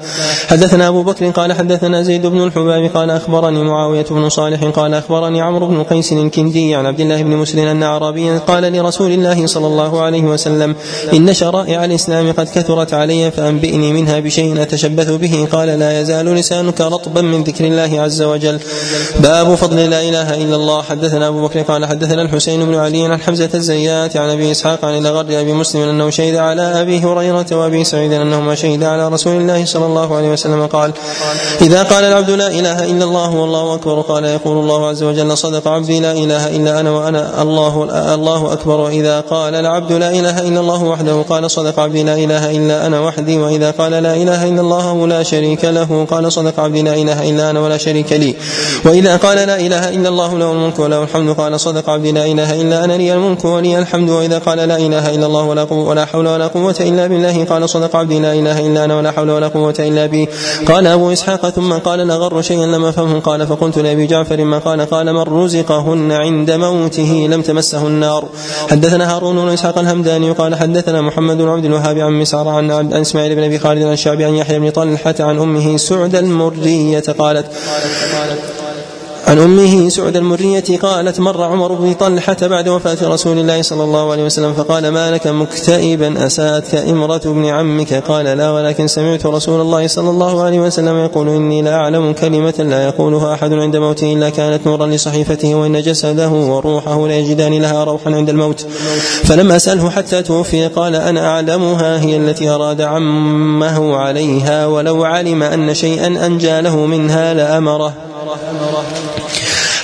S2: حدثنا أبو بكر قال حدثنا زيد بن الحباب قال أخبرني معاوية بن صالح قال أخبرني عمرو بن قيس الكندي عن عبد الله بن مسلم أن أعرابيا قال لرسول الله صلى الله عليه وسلم إن شرائع الإسلام قد كثرت علي فأنبئني منها بشيء أتشبث به. قال لا يزال لسانك رطبا من ذكر الله عز وجل. باب فضل لا إله إلا الله. حدثنا أبو بكر قال حدثنا الحسين بن علي عن حمزة الزيات عن أبي إسحاق عن الأغر أبي مسلم أنه شهد على أبي هريرة وابي سعيد أنهما شهدا على رسول الله صلى الله عليه وسلم قال إذا قال العبد لا إله إلا الله والله أكبر قال يقول الله عز وجل صدق عبدي لا إله إلا أنا وأنا الله الله أكبر. وإذا قال العبد لا إله إلا الله وحده قال صدق عبدي لا إله إلا أنا وحدي. وإذا قال لا إله إلا الله لا شريك له قال صدق عبدي لا إله إلا أنا ولا شريك لي. وإذا قال لا إله إلا الله له الملك وله الحمد قال صدق عبدي لا إله إلا أنا لي الملك ولي الحمد. وإذا قال لا إله إلا الله ولا حول ولا قوة إلا بالله قال صدق عبدي لا إله إلا أنا ولا حول ولا قوة إلا بي. قال أبو إسحاق ثم قال نغر شيئا لم أفهمه. قال فقلت لأبي جعفر ما قال. قال من رزقهن عند موته لم تمسه النار. حدثنا هارون بن إسحاق الهمداني قال حدثنا محمد بن عبد الوهاب عن مسعر عن عن إسماعيل بن أبي خالد عن الشعبي عن يحيى بن طلحة عن أمه سعد المريه قالت عن أمه سعد المرية قالت مر عمر بن طلحة بعد وفاة رسول الله صلى الله عليه وسلم فقال ما لك مكتئبا اساتك إمرة ابن عمك قال لا ولكن سمعت رسول الله صلى الله عليه وسلم يقول إني لا أعلم كلمة لا يقولها أحد عند موته إلا كانت نورا لصحيفته وإن جسده وروحه لا يجدان لها روحا عند الموت. فلم أسأله حتى توفي قال أنا أعلمها هي التي أراد عمه عليها ولو علم أن شيئا أنجى له منها لأمره.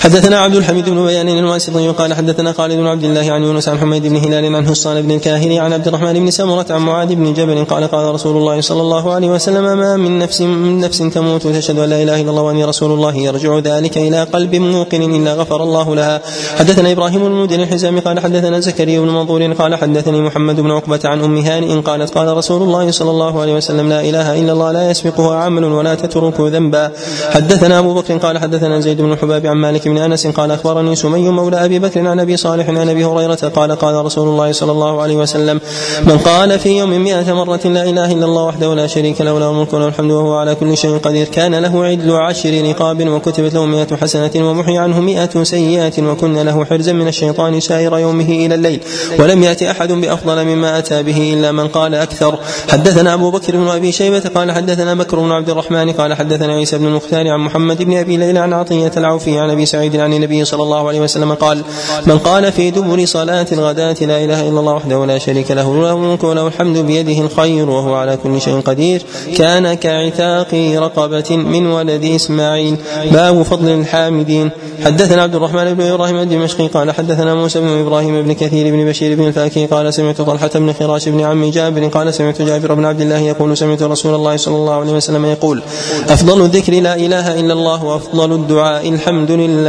S2: حدثنا عبد الحميد بن بيان الواسطي قال حدثنا خالد بن عبد الله عن يونس عن حميد بن هلال عن حصان بن الكاهلي عن عبد الرحمن بن سمرة عن معاذ بن جبل قال قال رسول الله صلى الله عليه وسلم ما من نفس من نفس تموت تشهد أن لا إله إلا الله واني رسول الله يرجع ذلك إلى قلب موقن إلا غفر الله لها. حدثنا إبراهيم بن المدين الحزامي قال حدثنا زكريا بن منظور قال حدثني محمد بن عقبة عن أم هانئ قالت قال رسول الله صلى الله عليه وسلم لا إله إلا الله لا يسبقها عمل ولا تترك ذنبا. حدثنا أبو بكر قال حدثنا زيد بن الحباب عن مالك بن أنس قال أخبرني سمي مولى أبي بكر عن أبي صالح عن أبي هريرة قال قال رسول الله صلى الله عليه وسلم من قال في يوم مئة مرة لا إله إلا الله وحده لا شريك له له الملك وله الحمد وهو على كل شيء قدير كان له عدل عشر رقاب وكتبت له مئة حسنة ومحي عنه مئة سيئات وكن له حرزا من الشيطان سائر يومه إلى الليل ولم يأتي أحد بأفضل مما أتى به إلا من قال أكثر حدثنا أبو بكر بن أبي شيبة قال حدثنا بكر بن عبد الرحمن قال حدثنا عيسى بن المختار عن محمد بن أبي ليلى عن عطية العوفي عن أبي سعيد عن النبي صلى الله عليه وسلم قال من قال في دبر صلاة الغداة لا إله إلا الله وحده لا شريك له له الملك وله الحمد بيده الخير وهو على كل شيء قدير كان كعتاق رقبة من ولد إسماعيل. باب فضل الحامدين. حدثنا عبد الرحمن بن إبراهيم الدمشقي قال حدثنا موسى بن إبراهيم بن كثير بن بشير بن الفاكي قال سمعت طلحة بن خراش بن عم جابر قال سمعت جابر بن عبد الله يقول سمعت رسول الله صلى الله عليه وسلم يقول أفضل الذكر لا إله إلا الله وأفضل الدعاء الحمد لله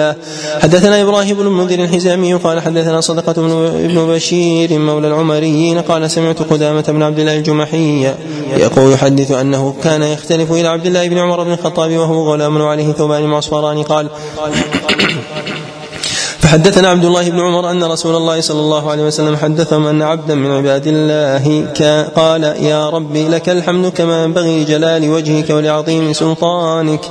S2: حدثنا إبراهيم بن المنذر الحزامي قال حدثنا صدقة بن بشير مولى العمريين قال سمعت قدامة بن عبد الله الجمحي يقول يحدث أنه كان يختلف إلى عبد الله بن عمر بن الخطاب وهو غلام عليه ثوبان معصفران. قال فحدثنا عبد الله بن عمر أن رسول الله صلى الله عليه وسلم حدثهم أن عبدا من عباد الله قال يا ربي لك الحمد كما ينبغي لجلال وجهك ولعظيم سلطانك.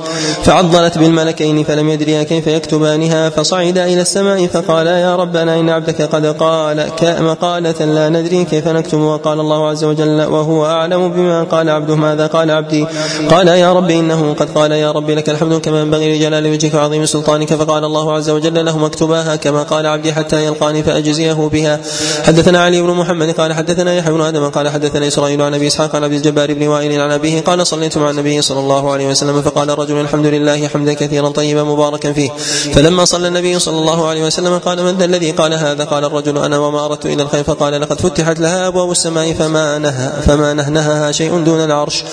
S2: فعضلت بالملكين فلم يدريا كيف يكتبانها فصعدا إلى السماء فقال يا ربنا إن عبدك قد قال مقالة لا ندري كيف نكتب. وقال الله عز وجل وهو أعلم بما قال عبده ماذا قال عبدي؟ قال يا ربي إنه قد قال يا ربي لك الحمد كما ينبغي لجلال وجهك وعظيم سلطانك. فقال الله عز وجل له مكتوباها كما قال عبدي حتى يلقاني فأجزيه بها. حدثنا علي بن محمد قال حدثنا يحيى بن آدم قال حدثنا إسرائيل عن أبي إسحاق عن عبد الجبار بن وائل عن أبيه قال صليت مع النبي صلى الله عليه وسلم فقال الرجل الحمد لله حمدا كثيرا طيبا مباركا فيه. فلما صلى النبي صلى الله عليه وسلم قال من ذا الذي قال هذا؟ قال الرجل أنا وما أردت إلى الخير. فقال لقد فتحت لها أبواب السماء فما نهى فما نهنهها شيء دون العرش.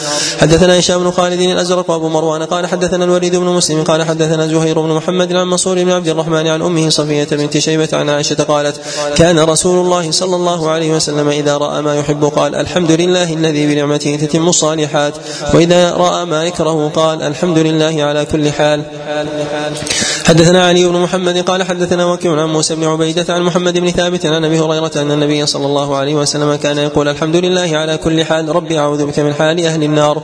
S2: حدثنا هشام بن خالد الأزرق وأبو مروان قال حدثنا الوليد بن مسلم قال حدثنا زهير بن محمد عن منصور بن عبد الرحمن عن أمه صفية بنت شيبة عن عائشة قالت كان رسول الله صلى الله عليه وسلم إذا رأى ما يحب قال الحمد لله الذي بنعمته تتم الصالحات. وإذا رأى ما يكره قال الحمد لله على كل حال. حدثنا علي بن محمد قال حدثنا وكيع عن موسى بن عبيدة عن محمد بن ثابت عن أبي هريرة أن النبي صلى الله عليه وسلم كان يقول الحمد لله على كل حال ربي أعوذ بك من حال أهل النار.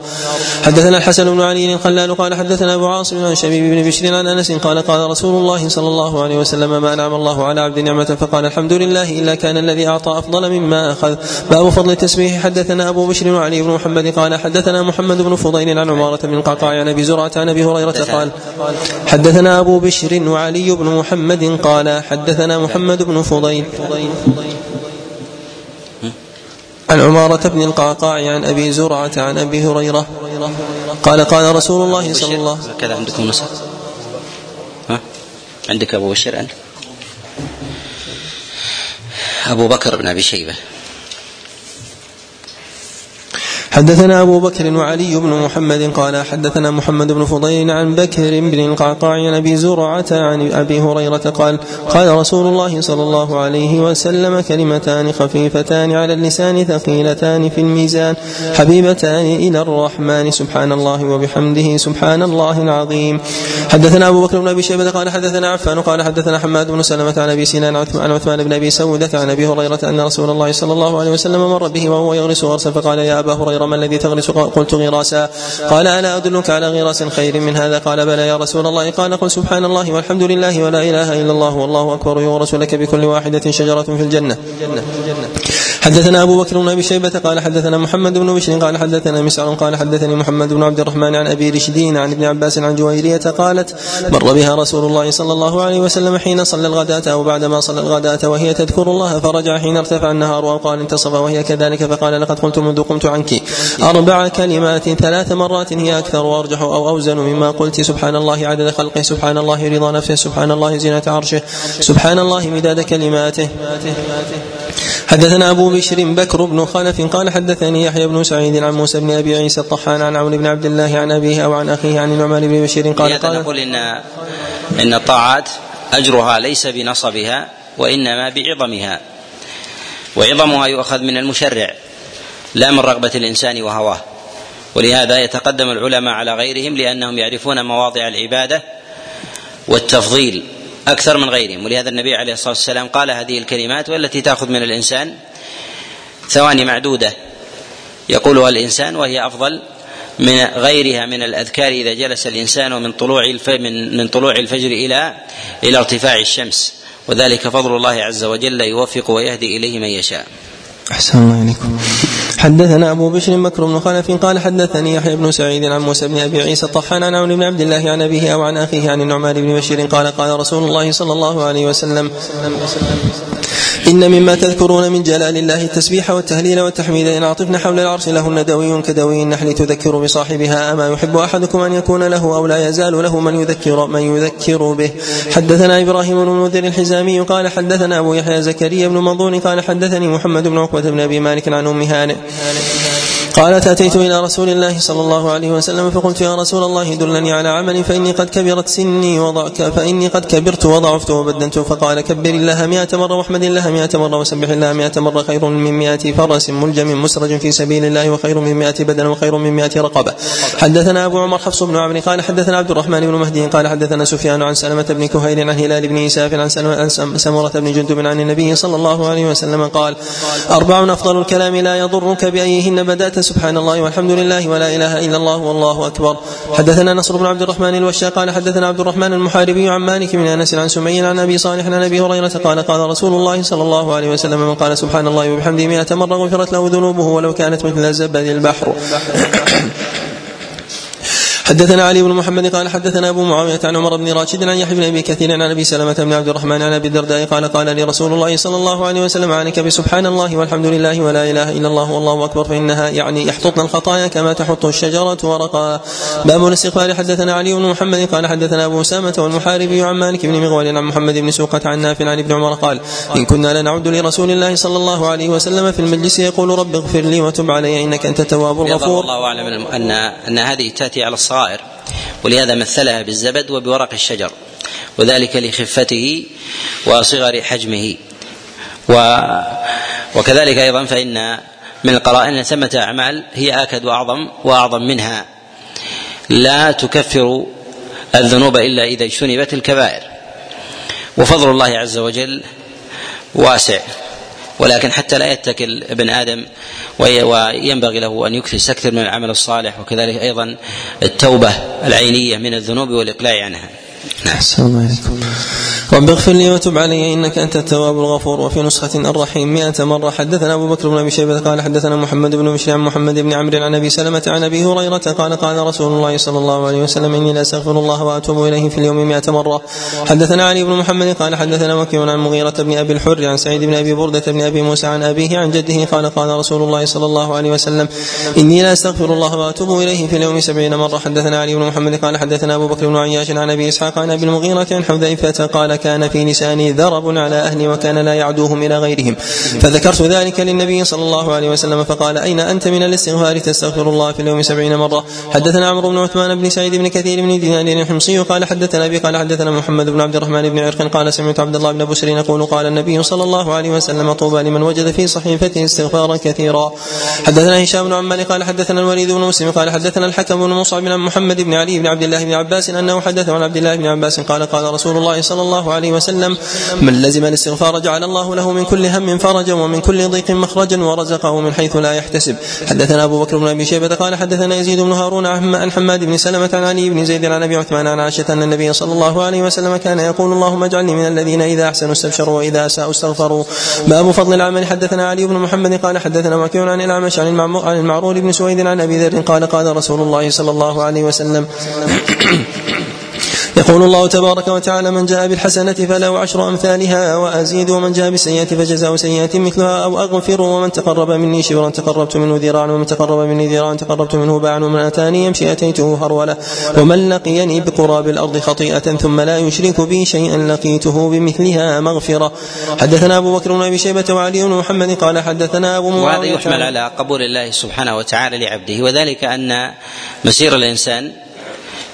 S2: حدثنا الحسن بن علي الخلال قال حدثنا أبو عاصم عن شبيب بن بشر عن أنس قال قال رسول الله صلى الله عليه وسلم ما أنعم الله على عبد نعمة فقال الحمد لله إلا كان الذي أعطى أفضل مما أخذ باب فضل التسبيح حدثنا أبو بشر وعلي بن محمد قال حدثنا محمد بن فضيل عن عمارة بن القعقاع عن أبي زرعة عن أبي هريرة قال حدثنا أبو بشر وعلي بن محمد قال حدثنا محمد بن فضيل عن عمارة بن القعقاع عن أبي زرعة عن أبي هريرة قال قال رسول الله صلى الله عليه وسلم
S1: عندكم عندك أبو بشر؟ أنت أبو بكر بن أبي شيبة.
S2: حدثنا أبو بكر وعلي بن محمد قال حدثنا محمد بن فضيل عن بكر بن القعقاع عن أبي زرعة عن أبي هريرة قال قال رسول الله صلى الله عليه وسلم كلمتان خفيفتان على اللسان ثقيلتان في الميزان حبيبتان إلى الرحمن سبحان الله وبحمده سبحان الله العظيم. حدثنا أبو بكر بن أبي شيبة قال حدثنا عفان قال حدثنا حماد بن سلمة عن أبي سنان عن عثمان بن أبي سودة عن أبي هريرة أن رسول الله صلى الله عليه وسلم مر به وهو يغرس غرسا فقال يا أبا هريرة ما الذي تغرس قلت غراسا. قال ألا أدلك على غراس خير من هذا؟ قال بلى يا رسول الله. قال قل سبحان الله والحمد لله ولا إله إلا الله والله أكبر. يغرس لك بكل واحدة شجرة في الجنة. حدثنا أبو بكر بن أبي شيبة قال حدثنا محمد بن بشر قال حدثنا مسعر قال حدثني محمد بن عبد الرحمن عن أبي رشدين عن ابن عباس عن جويرية قالت مر بها رسول الله صلى الله عليه وسلم حين صلى الغداة أو بعدما صلى الغداة وهي تذكر الله فرجع حين ارتفع النهار أو قال انتصف وهي كذلك فقال لقد قلت منذ قمت عنك. أربع كلمات ثلاث مرات هي أكثر وأرجح أو أوزن مما قلت سبحان الله عدد خلقه سبحان الله رضا نفسه سبحان الله زينة عرشه سبحان الله مداد كلماته. حدثنا أبو بشر بكر بن خلف قال حدثني يحيى بن سعيد عن موسى بن أبي عيسى الطحان عن عون بن عبد الله عن أبيه أو عن أخيه عن النعمان بن بشير قال
S1: قال نقول إن إن الطاعات أجرها ليس بنصبها وإنما بعظمها. وعظمها يؤخذ من المشرع لا من رغبة الإنسان وهواه. ولهذا يتقدم العلماء على غيرهم لأنهم يعرفون مواضع العبادة والتفضيل. أكثر من غيرهم ولهذا النبي عليه الصلاة والسلام قال هذه الكلمات والتي تأخذ من الإنسان ثواني معدودة يقولها الإنسان وهي أفضل من غيرها من الأذكار إذا جلس الإنسان من طلوع من من طلوع الفجر إلى إلى ارتفاع الشمس وذلك فضل الله عز وجل يوفق ويهدي إليه من يشاء.
S2: أحسن الله إليكم. حدثنا أبو بشر بكر بن خلف قال حدثني يحيى بن سعيد عن موسى بن أبي عيسى الطحان عن عون بن عبد الله عن أبيه أو عن أخيه عن النعمان بن بشير قال قال رسول الله صلى الله عليه وسلم إن مما تذكرون من جلال الله التسبيح والتهليل والتحميد إن عطفن حول العرش لهن دوي كدوي النحل تذكر بصاحبها أما يحب أحدكم أن يكون له أو لا يزال له من يذكر من يذكر به. حدثنا إبراهيم بن المنذر الحزامي قال حدثنا أبو يحيى زكريا بن منظور قال حدثني محمد بن عقبة بن أبي مالك عن أم هانئ. قالت أتيت إلى رسول الله صلى الله عليه وسلم فقلت يا رسول الله دلني على عمل فإني قد كبرت سني وضع فإني قد كبرت وضعفت وبدنت فقال كبر الله مئة مرة واحمد الله مئة مرة وسبح الله مئة مرة خير من مئة فرس ملجم مسرج في سبيل الله وخير من مئة بدن وخير من مئة رقبة. حدثنا أبو عمر حفص بن عمرو قال حدثنا عبد الرحمن بن مهدي قال حدثنا سفيان عن سلمة بن كهيل عن هلال بن إساف عن سمرة بن جندب عن النبي صلى الله عليه وسلم قال أربع أفضل الكلام لا يضرك بأيهن بدأت سبحان الله والحمد لله ولا إله إلا الله والله أكبر. حدثنا نصر بن عبد الرحمن الوشاق قال حدثنا عبد الرحمن المحاربي عن مالك بن أنس عن سمي عن أبي صالح عن أبي هريرة قال قال رسول الله صلى الله عليه وسلم من قال سبحان الله وبحمده مئة مرة غفرت له ذنوبه ولو كانت مثل زبد البحر. حدثنا علي بن محمد قال حدثنا أبو معاوية عن عمر بن راشد عن يحيى بن أبي كثير عن أبي سلمة بن عبد الرحمن عن أبي الدرداء قال قال لي رسول الله صلى الله عليه وسلم عنك بسبحان الله والحمد لله ولا إله إلا الله والله أكبر فإنها يعني يحططن الخطايا كما تحط الشجرة ورقا. باب الاستغفار حدثنا علي بن محمد قال حدثنا أبو أسامة والمحاربي عن مالك بن مغول عن محمد بن سوقة عن نافع عن ابن عمر قال إن كنا لنعد لرسول الله صلى الله عليه وسلم في المجلس يقول رب اغفر لي وتب علي إنك أنت التواب الغفور.
S1: الله أعلم ان ان هذه تأتي على الصغائر ولهذا مثلها بالزبد وبورق الشجر وذلك لخفته وصغر حجمه. و وكذلك أيضا فإن من القرائن ان ثمة أعمال هي آكد وأعظم وأعظم منها. لا تكفر الذنوب إلا إذا اجتنبت الكبائر. وفضل الله عز وجل واسع. ولكن حتى لا يتكل ابن آدم وينبغي له أن يكثر من العمل الصالح وكذلك أيضا التوبة العينية من الذنوب والإقلاع عنها.
S2: رب اغفر لي وتب علي إنك أنت التواب الغفور وفي نسخة الرحيم مئة مرة. حدثنا أبو بكر بن أبي شيبة قال حدثنا محمد بن بشر عن محمد بن عمرو عن أبي سلمة عن أبي هريرة قال قال رسول الله صلى الله عليه وسلم إني لا أستغفر الله وأتوب إليه في اليوم مئة مرة. حدثنا علي بن محمد قال حدثنا وكيع عن مغيرة بن أبي الحر عن سعيد بن أبي بردة بن أبي موسى عن أبيه عن جده قال قال رسول الله صلى الله عليه وسلم إني لا أستغفر الله وأتوب إليه في اليوم سبعين مرة. حدثنا علي بن محمد قال حدثنا أبو بكر بن عياش عن أبي إسحاق عن ابي المغيرة عن حذيفة قال كان في لساني ذرب على أهلي وكان لا يعدوهم إلى غيرهم. فذكرت ذلك للنبي صلى الله عليه وسلم فقال أين أنت من الاستغفار تستغفر الله في اليوم سبعين مرة؟ حدثنا عمرو بن عثمان بن سعيد بن كثير بن دينار الحمصي قال حدثنا أبي قال حدثنا محمد بن عبد الرحمن بن عرق قال سمعت عبد الله بن بسر يقول قال النبي صلى الله عليه وسلم طوبى لمن وجد في صحيفته استغفارا كثيرا. حدثنا هشام بن عمال قال حدثنا الوليد بن مسلم قال حدثنا الحكم بن مصعب بن محمد بن علي بن عبد الله بن عباس أنه حدث عن عبد الله بن عباس قال قال رسول الله صلى الله عليه وسلم من لزم الاستغفار جعل الله له من كل هم فرجا ومن كل ضيق مخرجا ورزقه من حيث لا يحتسب حدثنا أبو بكر بن أبي شيبة قال حدثنا يزيد بن هارون عن حماد بن سلمة عن علي بن زيد عن أبي عثمان عن عائشة أن النبي صلى الله عليه وسلم كان يقول اللهم اجعلني من الذين إذا أحسنوا استبشروا وإذا أساءوا استغفروا باب فضل العمل حدثنا علي بن محمد قال حدثنا وكيع عن الأعمش عن المعرور بن سويد عن أبي ذر قال قال رسول الله صلى الله عليه وسلم يقول الله تبارك وتعالى من جاء بالحسنة فله عشر أمثالها وأزيد ومن جاء بالسيئة فجزاء سيئة مثلها أو أغفر ومن تقرب مني شبرا تقربت منه ذراعا ومن تقرب مني ذراعا تقربت منه باعا ومن أتاني يمشي أتيته هرولة ومن لقيني بقراب الأرض خطيئة ثم لا يشرك بي شيئا لقيته بمثلها مغفرة. حدثنا أبو بكر بن أبي شيبة وعلي بن محمد قال حدثنا أبو
S1: معاوية وهذا يحمل على قبول الله سبحانه وتعالى لعبده وذلك أن مسير الإنسان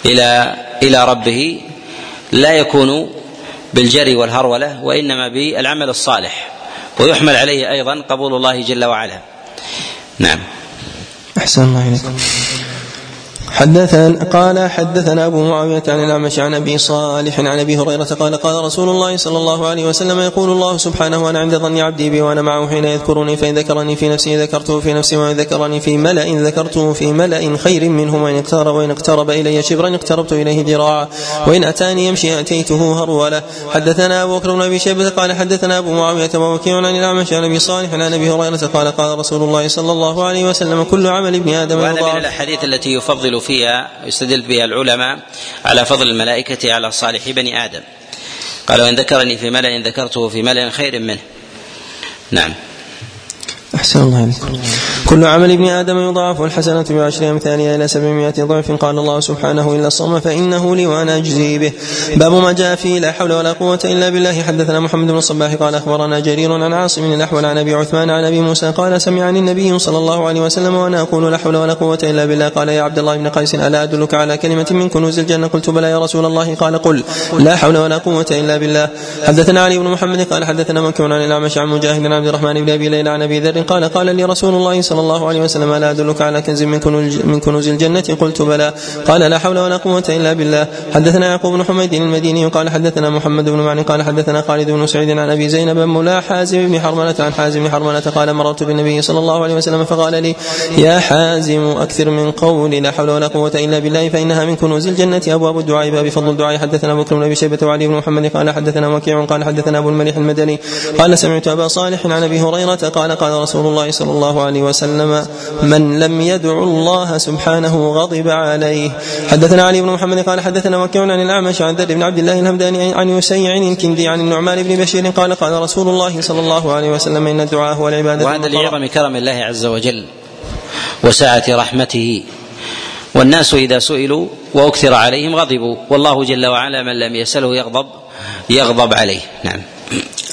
S1: إلى إلى ربه لا يكون بالجري والهرولة وإنما بالعمل الصالح ويحمل عليه أيضا قبول الله جل وعلا. نعم.
S2: أحسن الله اليكم حدثنا قال حدثنا أبو معاوية عن الأعمش عن أبي صالح عن أبي هريرة قال قال رسول الله صلى الله عليه وسلم يقول الله سبحانه وأنا عند ظن عبدي بي وأنا معه حين يذكرني فان ذكرني في نفسي ذكرته في نفسي وإن ذكرني في ملأ ذكرته في ملأ خير منه وإن اقترب وإن اقترب إلي شبرا اقتربت إليه ذراعا وإن أتاني يمشي أتيته هروله حدثنا أبو بكر بن أبي شيبة قال حدثنا أبو معاوية ووكيع عن الأعمش عن أبي صالح عن أبي هريرة قال قال رسول الله صلى الله عليه وسلم كل عمل ابن آدم
S1: وهذا من الأحاديث التي يفضل فيها يستدل بها العلماء على فضل الملائكة على صالح بني آدم. قال وإن ذكرني في ملأ ذكرته في ملأ خير منه. نعم.
S2: أحسن الله عليكم. كل عمل ابن آدم يضاعف الحسنة بعشر أمثالها إلى سبعمائة ضعف. قال الله سبحانه إلا الصوم فإنه لي وأنا أجزي به. باب ما جاء فيه لا حول ولا قوة إلا بالله. حدثنا محمد بن الصباح قال أخبرنا جرير عن عاصم الأحول عن أبي عثمان عن أبي موسى قال سمعني النبي صلى الله عليه وسلم وأنا أقول لا حول ولا قوة إلا بالله. قال يا عبد الله بن قيس ألا أدلك على كلمة من كنوز الجنة؟ قلت بلى يا رسول الله. قال قل لا حول ولا قوة إلا بالله. حدثنا علي بن محمد قال حدثنا مكي عن الأعمش عن مجاهد عن عبد الرحمن بن أبي ليلى عن أبي ذر قال قال لي رسول الله صلى الله عليه وسلم ألا أدلك على كنز من كنوز, من كنوز الجنة؟ قلت بلى. قال لا حول ولا قوة إلا بالله. حدثنا يعقوب بن حميد المديني قال حدثنا محمد بن معن. قال حدثنا خالد بن سعيد عن أبي زينب مولى حازم بن حرملة. عن حازم بن حرملة قال مررت بالنبي صلى الله عليه وسلم فقال لي يا حازم أكثر من قول لا حول ولا قوة إلا بالله فإنها من كنوز الجنة. أبواب الدعاء باب فضل الدعاء. حدثنا بكر بن أبي شيبة وعلي بن محمد قال حدثنا وكيع. قال حدثنا أبو المليح المدني. قال سمعت أبا صالح عن أبي هريرة. قال قال رسول الله صلى الله عليه وسلم من لم يدع الله سبحانه غضب عليه. حدثنا علي بن محمد قال حدثنا وكيع عن الأعمش عن ذر بن عبد الله الهمداني عن يسيع الكندي عن النعمان بن بشير قال قال رسول الله صلى الله عليه وسلم إن الدعاء هو العبادة
S1: وهذا لعظم كرم الله عز وجل وسعة رحمته. والناس إذا سئلوا وأكثر عليهم غضبوا. والله جل وعلا من لم يسأله يغضب يغضب عليه. نعم.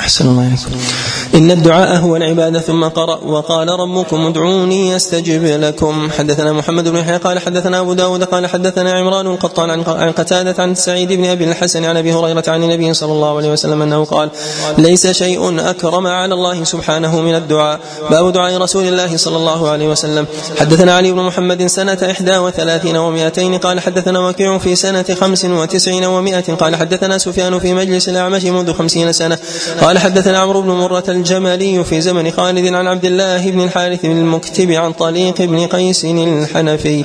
S2: أحسن الله عليكم إن الدعاء هو العبادة ثم قرأ وقال ربكم ادعوني أستجب لكم. حدثنا محمد بن يحيى قال حدثنا أبو داود قال حدثنا عمران القطان عن قتادة عن سعيد بن أبي الحسن عن أبي هريرة عن النبي صلى الله عليه وسلم أنه قال ليس شيء أكرم على الله سبحانه من الدعاء. باب دعاء رسول الله صلى الله عليه وسلم. حدثنا علي بن محمد سنة إحدى وثلاثين ومائتين قال حدثنا وكيع في سنة خمس وتسعين ومائة قال حدثنا سفيان في مجلس الأعمش منذ خمسين سنة. قال حدثنا عمرو بن مرة الجمالي في زمن خالد عن عبد الله بن الحارث بن المكتب عن طليق بن قيس الحنفي.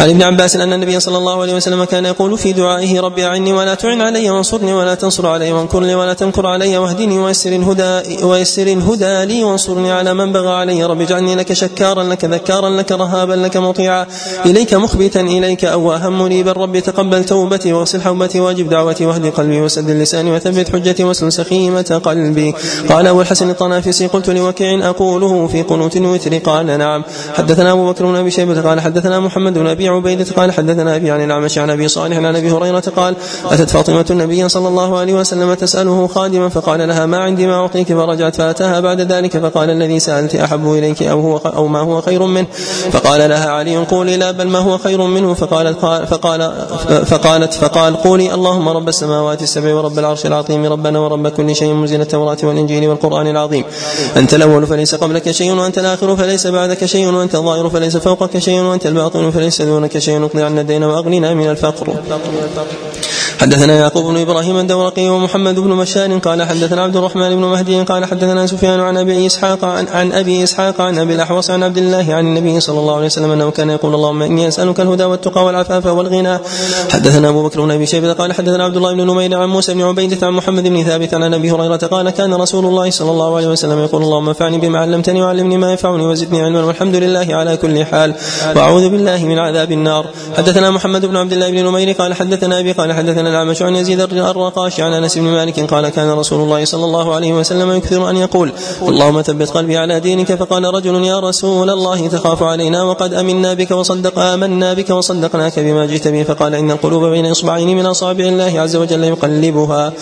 S2: عن ابن عباس أن النبي صلى الله عليه وسلم كان يقول في دعائه رب أعني ولا تعن علي وانصرني ولا تنصر علي وانكر لي ولا تمكر علي واهدني ويسر الهدى ويسر الهدى لي وانصرني على من بغى علي. رب اجعلني لك شكارا لك ذكارا لك رهابا لك مطيعا. إليك مخبتا إليك أواها منيبا. رب تقبل توبتي واغسل حوبتي واجب دعوتي واهد قلبي وسد لساني وثبت حجتي واسلل سخيمة قلبي قال أبو الحسن الطنافسي قلت لوكيع أقوله في قنوت الوتر. قال نعم. حدثنا أبو بكر بن أبي شيبة قال حدثنا محمد بن أبي عبيدة قال حدثنا أبي عن الأعمش عن أبي صالح عن أبي هريرة قال أتت فاطمة النبي صلى الله عليه وسلم تسأله خادما فقال لها ما عندي ما أعطيك. فرجعت فأتاها بعد ذلك فقال الذي سألت أحب إليك أو هو أو ما هو خير منه؟ فقال لها علي قولي لا بل ما هو خير منه؟ فقالت فقال فقالت فقال قولي اللهم رب السماوات السبع ورب العرش العظيم ربنا ورب كل شيء منزل التوراة والإنجيل والقرآن العظيم. أنت الأول فليس قبلك شيء وأنت الآخر فليس بعدك شيء وأنت الظاهر فليس فوقك شيء وأنت الباطن فليس دونك شيء. اقضي عنا الدين وأغننا من الفقر. حدثنا يعقوب بن إبراهيم الدورقي ومحمد بن مشان قال حدثنا عبد الرحمن بن مهدي قال حدثنا سفيان عن أبي إسحاق عن, عن أبي إسحاق عن أبي الأحوص عن عبد الله عن النبي صلى الله عليه وسلم أنه كان يقول اللهم إني أسألك الهدى والتقى والعفاف والغنى. حدثنا أبو بكر بن أبي شيبة قال حدثنا عبد الله بن نمير عن موسى بن عبيده عن محمد بن ثابت عن أبي هريرة قال كان رسول الله صلى الله عليه وسلم يقول اللهم انفعني بما علمتني وعلمني ما ينفعني وزدني علما والحمد لله على كل حال. وأعوذ بالله من عذاب النار. حدثنا محمد بن عبد الله بن نمير قال حدثنا أبي قال حدثنا الاعمش عن يزيد الرقاش عن أنس بن مالك قال كان رسول الله صلى الله عليه وسلم يكثر أن يقول اللهم ثبت قلبي على دينك فقال رجل يا رسول الله تخاف علينا وقد أمنا بك وصدق آمنا بك وصدقناك بما جئت به فقال إن القلوب بين إصبعين من أصابع الله عز وجل يقلبها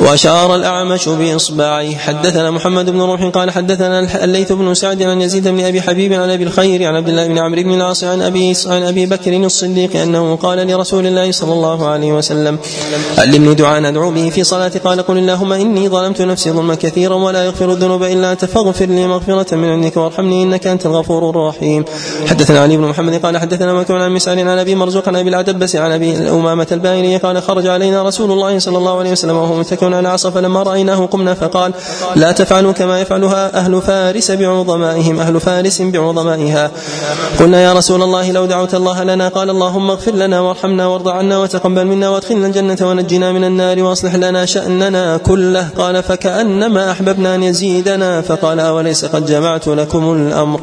S2: وأشار الأعمش باصبعيه حدثنا محمد بن روح قال حدثنا الليث بن سعد عن يزيد بن أبي حبيب عن أبي الخير عن عبد الله بن عمرو بن العاص عن أبي عن أبي بكر الصديق أنه قال لرسول الله صلى الله عليه وسلم علمني دعاء ادعو به في صلاتي قال قل اللهم إني ظلمت نفسي ظلما كثيرا ولا يغفر الذنوب إلا أنت. فاغفر لي مغفرة من عندك وارحمني إنك أنت الغفور الرحيم. حدثنا علي بن محمد قال حدثنا مكتوب عن مسعر عن أبي مرزوق عن أبي العدبس عن أبي أمامة الباهلي قال خرج علينا رسول الله صلى الله عليه وسلم وهو متكئ على عصا فلما رأيناه قمنا فقال لا تفعلوا كما يفعلها أهل فارس بعظمائهم أهل فارس بعظمائها. قلنا يا رسول الله لو دعوت الله لنا قال اللهم اغفر لنا وارحمنا وارض عنا وتقبل منا وادخلنا الجنة ونجنا من النار وأصلح لنا شأننا كله. قال فكأنما أحببنا أن يزيدنا. فقال أوليس قد جمعت لكم الأمر؟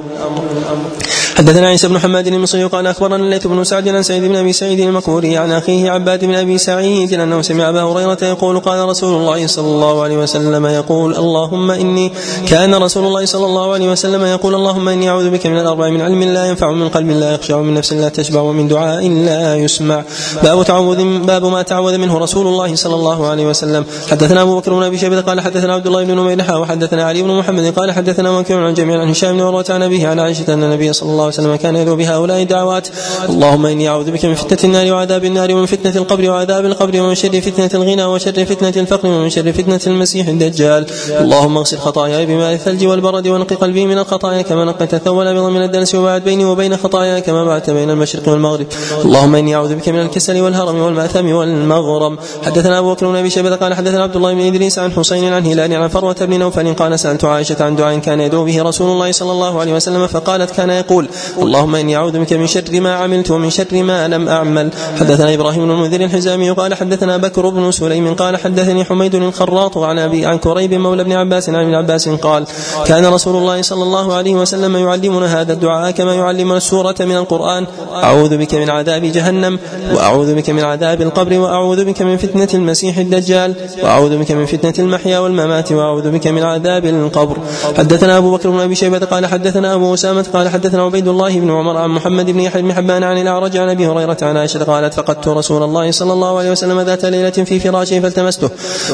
S2: حدثنا عيسى بن حماد المصري قال أخبرنا الليث بن سعد عن سعيد بن أبي سعيد المقبوري عن أخيه عباد بن أبي سعيد انه سمع ابا هريرة يقول قال رسول الله صلى الله عليه وسلم يقول اللهم إني كان رسول الله صلى الله عليه وسلم يقول اللهم إني أعوذ بك من الأربع من علم لا ينفع من قلب لا يخشع من نفس لا تشبع ومن دعاء لا يسمع. باب تعوذ باب ما تعوذ منه رسول الله صلى الله عليه وسلم. حدثنا أبو بكر بن أبي شيبة قال حدثنا عبد الله بن نمير وحدثنا علي بن محمد قال حدثنا وكيع عن جميع عن هشام بن عروه عن أبيه عن عائشة أن النبي صلى الله عليه وسلم كان يدعو بهؤلاء الدعوات. اللهم إني أعوذ بك من فتنة النار وعذاب النار ومن فتنة القبر وعذاب القبر ومن شر فتنة الغنى وشر فتنة الفقر ومن شر فتنة المسيح الدجال. اللهم اغسل خطاياي بماء الثلج والبرد ونقي قلبي من الخطايا كما نقيت الثوب الأبيض من الدنس وبعد بيني وبين خطاياي كما بعدت بين المشرق والمغرب. اللهم إني أعوذ بك من الكسل والهرم والمأثم والمغرم. حدثنا أبو بكر بن أبي شيبة قال حدثنا عبد الله بن إدريس عن حسين عن هلال عن فروة بن نوفل قال سألت عائشة عن دعاء كان يدعو به رسول الله صلى الله عليه وسلم فقالت كان يقول اللهم إني أعوذ بك من شر ما عملت ومن شر ما لم أعمل. حدثنا إبراهيم بن المنذر الحزامي قال حدثنا بكر بن سليم قال حدثني حميد الخراط عن أبي عن كريب مولى ابن عباس عن ابن عباس قال كان رسول الله صلى الله عليه وسلم يعلمنا هذا الدعاء كما يعلمنا السورة من القرآن أعوذ بك من عذاب جهنم وأعوذ بك من عذاب القبر. وأعوذ بك من فتنة المسيح الدجال وأعوذ بك من فتنة المحيا والممات وأعوذ بك من عذاب القبر. حدثنا أبو بكر بن أبي شيبة قال حدثنا أبو أسامة قال حدثنا عبيد الله بن عمر عن محمد بن يحيى بن حبان عن الأعرج عن أبي هريرة عن عائشة قالت فقدت رسول الله صلى الله عليه وسلم ذات ليلة في فراشه فالتمسته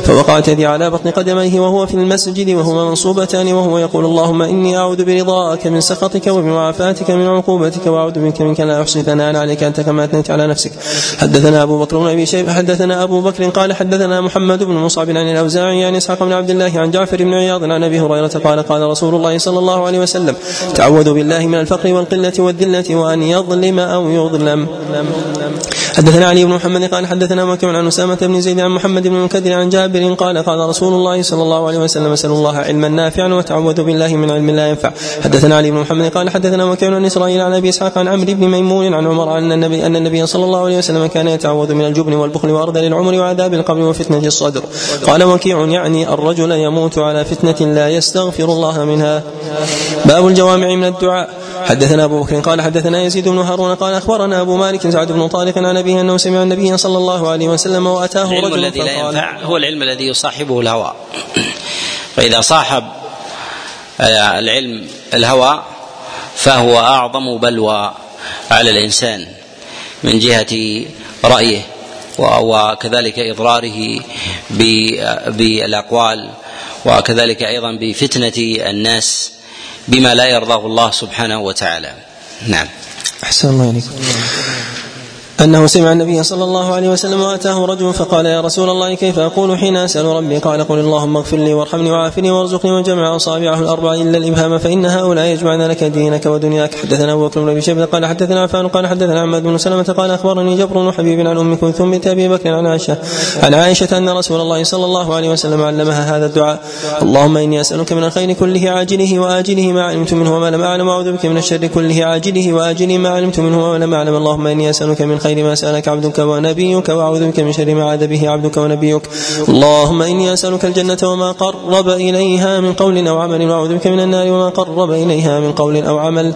S2: فوقعت يدي على بطن قدميه وهو في المسجد وهما منصوبتان وهو يقول اللهم إني أعوذ برضاك من سخطك وبمعافاتك من عقوبتك وأعوذ بك منك لا أحصي ثناء عليك أنت كما أثنيت على نفسك. حدثنا أبو بكر بن ابي شيبه حدثنا أبو بكر قال حدثنا محمد بن مصعب عن الأوزاعي عن إسحاق بن عبد الله عن جعفر بن عياض عن أبي هريرة قال قال رسول الله صلى الله عليه وسلم تعوذوا بالله من الفقر والقلة والذلة وأن يظلم أو يظلم. حدثنا علي بن محمد قال حدثنا وكيع عن أسامة بن زيد عن محمد بن المنكدر عن جابر قال قال رسول الله صلى الله عليه وسلم اسال الله علما نافعا وتعوذوا بالله من علم لا ينفع. حدثنا علي بن محمد قال حدثنا وكيع عن إسرائيل عن أبي إسحاق عن عمرو بن ميمون عن عمر أن النبي أن النبي صلى الله عليه وسلم كان يتعوذ من الجبن والبخل وارذل العمر وعذاب القبر وفتنة الصدر. قال وكيع يعني الرجل يموت على فتنة لا يستغفر الله منها. باب الجوامع من الدعاء. حدثنا أبو بكر قال حدثنا يزيد بن هارون قال أخبرنا أبو مالك سعد بن طارق عن أبيه أنه سمع النبي صلى الله عليه وسلم وأتاه
S1: العلم
S2: رجل
S1: الذي لا ينفع هو العلم الذي يصاحبه الهوى. فإذا صاحب العلم الهوى فهو أعظم بلوى على الإنسان من جهة رأيه وكذلك إضراره بالأقوال وكذلك أيضا بفتنة الناس. بما لا يرضاه الله سبحانه وتعالى. نعم.
S2: أحسن الله أنه سمع النبي صلى الله عليه وسلم وأتاه رجل فقال يا رسول الله كيف أقول حين أسأل ربي قال قل اللهم اغفر لي وارحمني وعافني وارزقني وجمع أصابعه الأربع إلا الإبهام فإن هؤلاء يجمعن لك دينك ودنياك. حدثنا أبو بكر بن أبي شيبة قال حدثنا عفان قال حدثنا عماد بن سلمة قال أخبرني جبر بن حبيب عن أم كلثوم بنت أبي بكر عن عائشة عن عائشة أن رسول الله صلى الله عليه وسلم علمها هذا الدعاء اللهم إني أسألك من الخير كله عاجله وآجله ما علمت منه وما لم أعلم وأعوذ بك من الشر كله عاجله وآجله ما علمت منه وما لم أعلم اللهم إني أسألك من خير ما سألك عبدك ونبيك وأعوذ بك من شر ما عاد به عبدك ونبيك. اللهم إني أسألك الجنة وما قرب إليها من قول أو عمل وأعوذ بك من النار وما قرب إليها من قول أو عمل.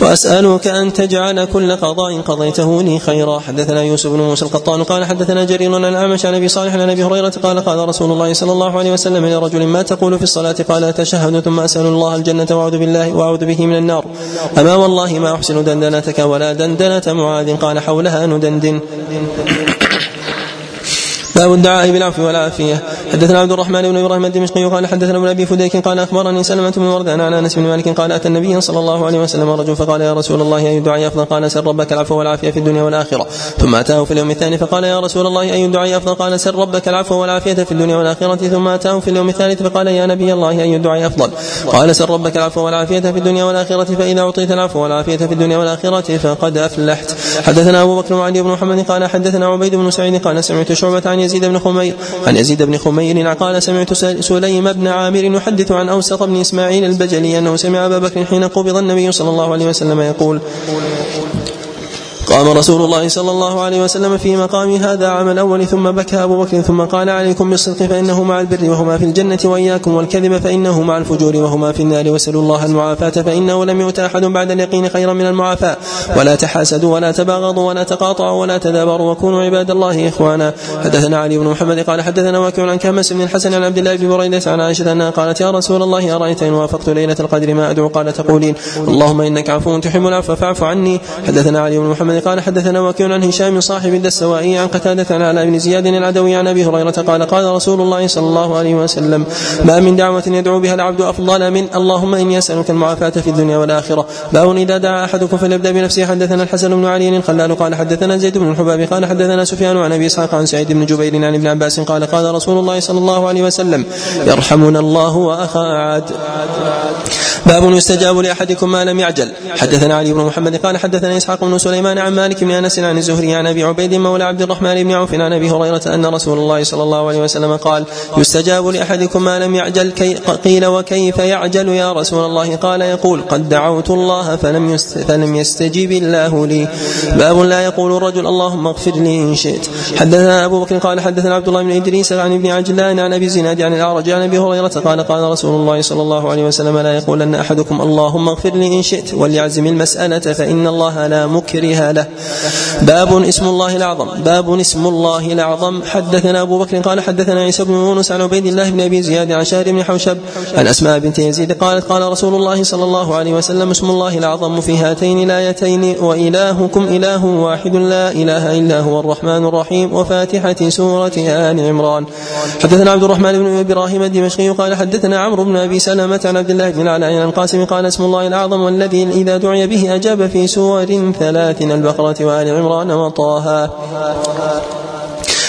S2: وأسألك أن تجعل كل قضاء قضيته لي خيرا. حدثنا يوسف بن موسى القطان قال حدثنا جرير عن الأعمش عن أبي صالح عن أبي هريرة قال قال رسول الله صلى الله عليه وسلم لرجل ما تقول في الصلاة؟ قال أتشهد ثم أسأل الله الجنة وأعوذ بالله وأعوذ به من النار. أما والله ما أحسن دندنتك ولا دندنة معاذ. قال حولها ندندن. باب الدعاء بالعفو والعافية. حدثنا عبد الرحمن بن إبراهيم الدمشقي قال حدثنا ابن أبي فديك قال أخبرني سلمة بن وردان عن أنس بن مالك قال أتى النبي صلى الله عليه وسلم رجل فقال يا رسول الله أي الدعاء أفضل؟ قال سر ربك العفو والعافية في الدنيا والآخرة. ثم أتاه في اليوم الثاني فقال يا رسول الله أي الدعاء أفضل؟ قال سر ربك العفو والعافية في الدنيا والآخرة. ثم أتاه في اليوم الثالث فقال يا نبي الله أي الدعاء أفضل؟ قال سر ربك العفو والعافية في الدنيا والآخرة فإذا أعطيت العفو والعافية في الدنيا والآخرة فقد أفلحت. حدثنا أبو بكر وعلي بن محمد قال حدثنا عبيد بن سعيد قال سمعت شعبة عن يزيد بن خمير. عن يزيد بن خمير قال سمعت سليم بن عامر يحدث عن أوسط بن إسماعيل البجلي أنه سمع أبا بكر حين قبض النبي صلى الله عليه وسلم يقول قام رسول الله صلى الله عليه وسلم في مقام هذا عام الأول ثم بكى أبو بكر ثم قال عليكم بالصدق فإنه مع البر وهما في الجنة وإياكم والكذب فإنه مع الفجور وهما في النار وسلوا الله المعافاة فإنه لم يؤت أحد بعد اليقين خيرا من المعافاة. ولا تحاسدوا ولا تباغضوا ولا تقاطعوا ولا تدابروا وكونوا عباد الله إخوانا. حدثنا علي بن محمد قال حدثنا واكع عن كمس بن الحسن عن عبد الله بن بريدة عن عائشة أنها قالت يا رسول الله أرأيت إن وافقت ليلة القدر ما أدعو؟ قال تقولين اللهم إنك عفو تحب العفو فاعف عني. حدثنا علي بن محمد قال حدثنا واكع عن هشام صاحب الدستوائي عن قتادة عن علاء بن زياد العدوي عن أبي هريرة قال قال رسول الله صلى الله عليه وسلم ما من دعوة يدعو بها العبد أفضل من اللهم إني أسألك المعافاة في الدنيا والآخرة. باب إذا دعا أحدكم فليبدأ بنفسه. حدثنا الحسن بن علي الخلال قال حدثنا زيد بن الحباب قال حدثنا سفيان عن أبي إسحاق عن سعيد بن جبير عن ابن عباس قال قال رسول الله صلى الله عليه وسلم يرحمنا الله وأخا عاد باب يستجاب لأحدكم ما لم يعجل. حدثنا علي بن محمد قال حدثنا إسحاق بن سليمان عن مالك بن أنس عن الزهري عن أبي عبيد مولى عبد الرحمن بن عوف عن أبي هريرة أن رسول الله صلى الله عليه وسلم قال يستجاب لأحدكم ما لم يعجل كي قيل وكيف يعجل يا رسول الله؟ قال يقول قد دعوت الله فلم فلم يستجب الله لي. باب لا يقول الرجل اللهم اغفر لي إن شئت. حدثنا أبو بكر قال حدثنا عبد الله بن إدريس عن ابن عجلان عن أبي الزناد عن الأعرج عن أبي هريرة قال قال رسول الله صلى الله عليه وسلم لا يقولن أحدكم اللهم اغفر لي إن شئت وليعزم المسألة فإن الله لا مكره له باب اسم الله الأعظم. باب اسم الله الأعظم. حدثنا أبو بكر قال حدثنا عيسى بن يونس عن عبيد الله بن أبي زياد عن شهر بن حوشب عن أسماء بنت يزيد قالت قال رسول الله صلى الله عليه وسلم اسم الله الأعظم في هاتين الآيتين وإلهكم إله واحد لا إله إلا هو الرحمن الرحيم وفاتحة سورة آل عمران. حدثنا عبد الرحمن بن إبراهيم الدمشقي قال حدثنا عمرو بن أبي سلمة عن عبد الله بن العلاء عن القاسم قال اسم الله الأعظم والذي إذا دعي به أجاب في سور ثلاث البقرة وآل عمران وطه.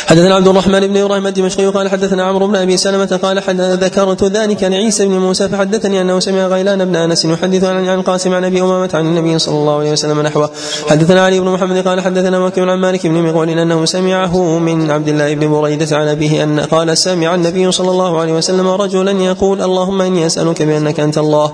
S2: حدثنا عبد الرحمن بن إبراهيم الدمشقي قال حدثنا عمرو بن أبي سلمة قال ذكرت ذلك لعيسى بن موسى فحدثني أنه سمع غيلان بن أنس يحدث عن عن قاسم عن أبي أمامة عن النبي صلى الله عليه وسلم نحوه. حدثنا علي بن محمد قال حدثنا وكيع عن مالك بن مغول أنه سمعه من عبد الله بن بريدة عن أبيه أن قال سمع النبي صلى الله عليه وسلم رجلا يقول اللهم إني أسألك بأنك أنت الله.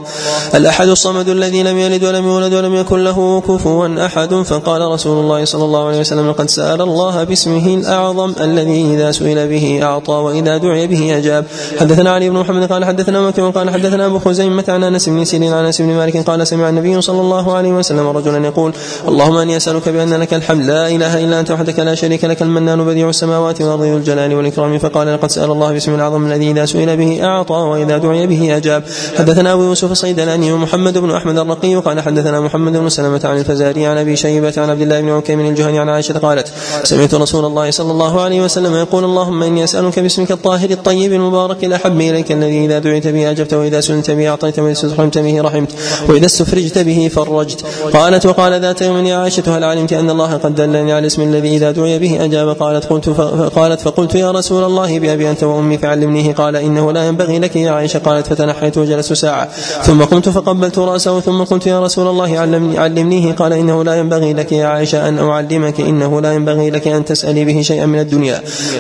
S2: الأحد الصمد الذي لم يلد ولم يولد ولم يكن له كفوا أحد. فقال رسول الله صلى الله عليه وسلم قد سأل الله باسمه الأعظم الذي إذا سئل به أعطى وإذا دعي به أجاب. حدثنا علي بن محمد قال حدثنا مكي قال حدثنا أبو خزيمة عن أنس بن سيرين عن أنس بن مالك قال سمع النبي صلى الله عليه وسلم رجلا يقول اللهم أني أسألك بأن لك الحمد لا إله إلا أنت وحدك لا شريك لك المنان بديع السماوات والأرض ذو الجلال والإكرام. فقال لقد سأل الله باسم العظم الذي إذا سئل به أعطى وإذا دعي به أجاب. حدثنا أبو يوسف الصيدلاني ومحمد بن أحمد الرقي قال حدثنا محمد بن سلمة عن الفزاري عن أبي شيبة عن عبد الله بن عكيم الجهني عن عائشة قالت سمعت رسول الله صلى الله عليه وسلم يقول اللهم إني أسألك باسمك الطاهر الطيب المبارك الاحب إليك الذي إذا دعيت به أجبت وإذا سئلت به أعطيت وإذا استرحمت به رحمت وإذا استفرجت به فرجت. قالت وقال ذات يوم يا عائشة هل علمت أن الله قد دلني على الاسم الذي إذا دعي به أجاب؟ قالت قلت قالت فقلت يا رسول الله بأبي أنت وأمي فعلمنيه. قال إنه لا ينبغي لك يا عائشة. قالت فتنحيت وجلست ساعة. ثم قمت فقبلت رأسه. ثم قلت يا رسول الله علمني علمنيه. قال إنه لا ينبغي لك يا عائشة أن أعلمك. إنه لا ينبغي لك أن تسألي به شيئا من الدنيا.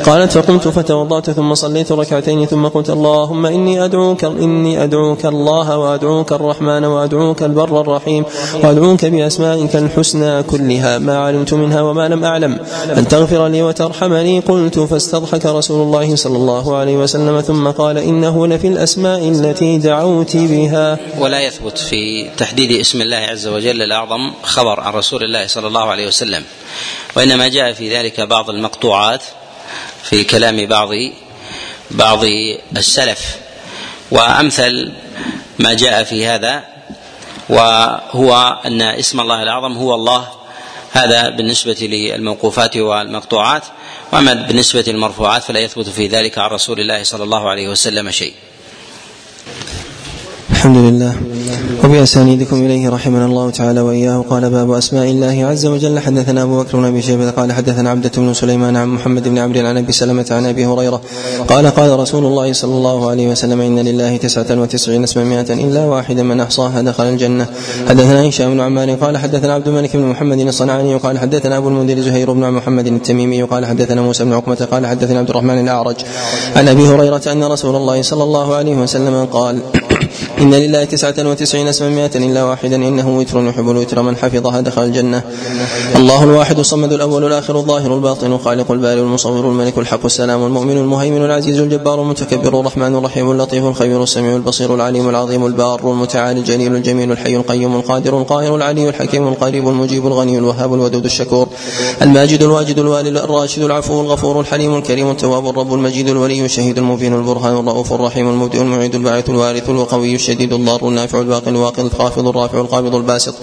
S2: قالت فقمت فتوضأت ثم صليت ركعتين ثم قلت اللهم إني أدعوك إني أدعوك الله وأدعوك الرحمن وأدعوك البر الرحيم. وأدعوك بأسمائك الحسنى كلها ما علمت منها وما لم أعلم. أن تغفر لي وترحمني قلت فاستضحك رسول الله صلى الله عليه وسلم ثم قال إنه لفي الأسماء التي دعوت بها.
S1: ولا يثبت في تحديد اسم الله عز وجل الأعظم خبر عن رسول الله صلى الله عليه وسلم. وإنما جاء في ذلك بعض المقطوعات في كلام بعض بعض السلف. وأمثل ما جاء في هذا وهو أن اسم الله الأعظم هو الله. هذا بالنسبة للموقوفات والمقطوعات وأما بالنسبة للمرفوعات فلا يثبت في ذلك عن رسول الله صلى الله عليه وسلم شيء.
S2: الحمد لله. وبأسانيدكم إليه رحمنا الله تعالى وإياه. قال باب أسماء الله عز وجل. حدثنا أبو بكر بن أبي شيبة قال حدثنا عبدة بن سليمان عن محمد بن عمرو عن أبي سلمة عن أبي هريرة قال قال رسول الله صلى الله عليه وسلم إن لله تسعة وتسعين اسما مائة إلا واحدا من أحصاها دخل الجنة. حدثنا هشام بن عمار قال حدثنا عبد الملك بن محمد الصنعاني قال حدثنا أبو المنذر زهير بن محمد التميمي قال حدثنا موسى بن عقبة قال حدثنا عبد الرحمن الأعرج عن أبي هريرة أن رسول الله صلى الله عليه وسلم قال إن لله تسعة وتسعين اسما مئة إلا واحدا إنه وتر يحب الوتر من حفظها دخل الجنة. الله الواحد الصمد الأول الآخر الظاهر الباطن الخالق البارئ المصور الملك الحق السلام المؤمن المهيمن العزيز الجبار المتكبر الرحمن الرحيم اللطيف الخبير السميع البصير العليم العظيم البار المتعالي الجليل الجميل الحي القيوم القادر القاهر العلي الحكيم القريب المجيب الغني الوهاب الودود الشكور الماجد الواجد الوالي الراشد العفو الغفور الحليم الكريم التواب الرب المجيد الولي الشهيد المبين البرهان الرؤوف الرحيم المبدئ المعيد الباعث الوارث القوي الشديد الضار النافع الباقي الواقي الخافض الرافع القابض الباسط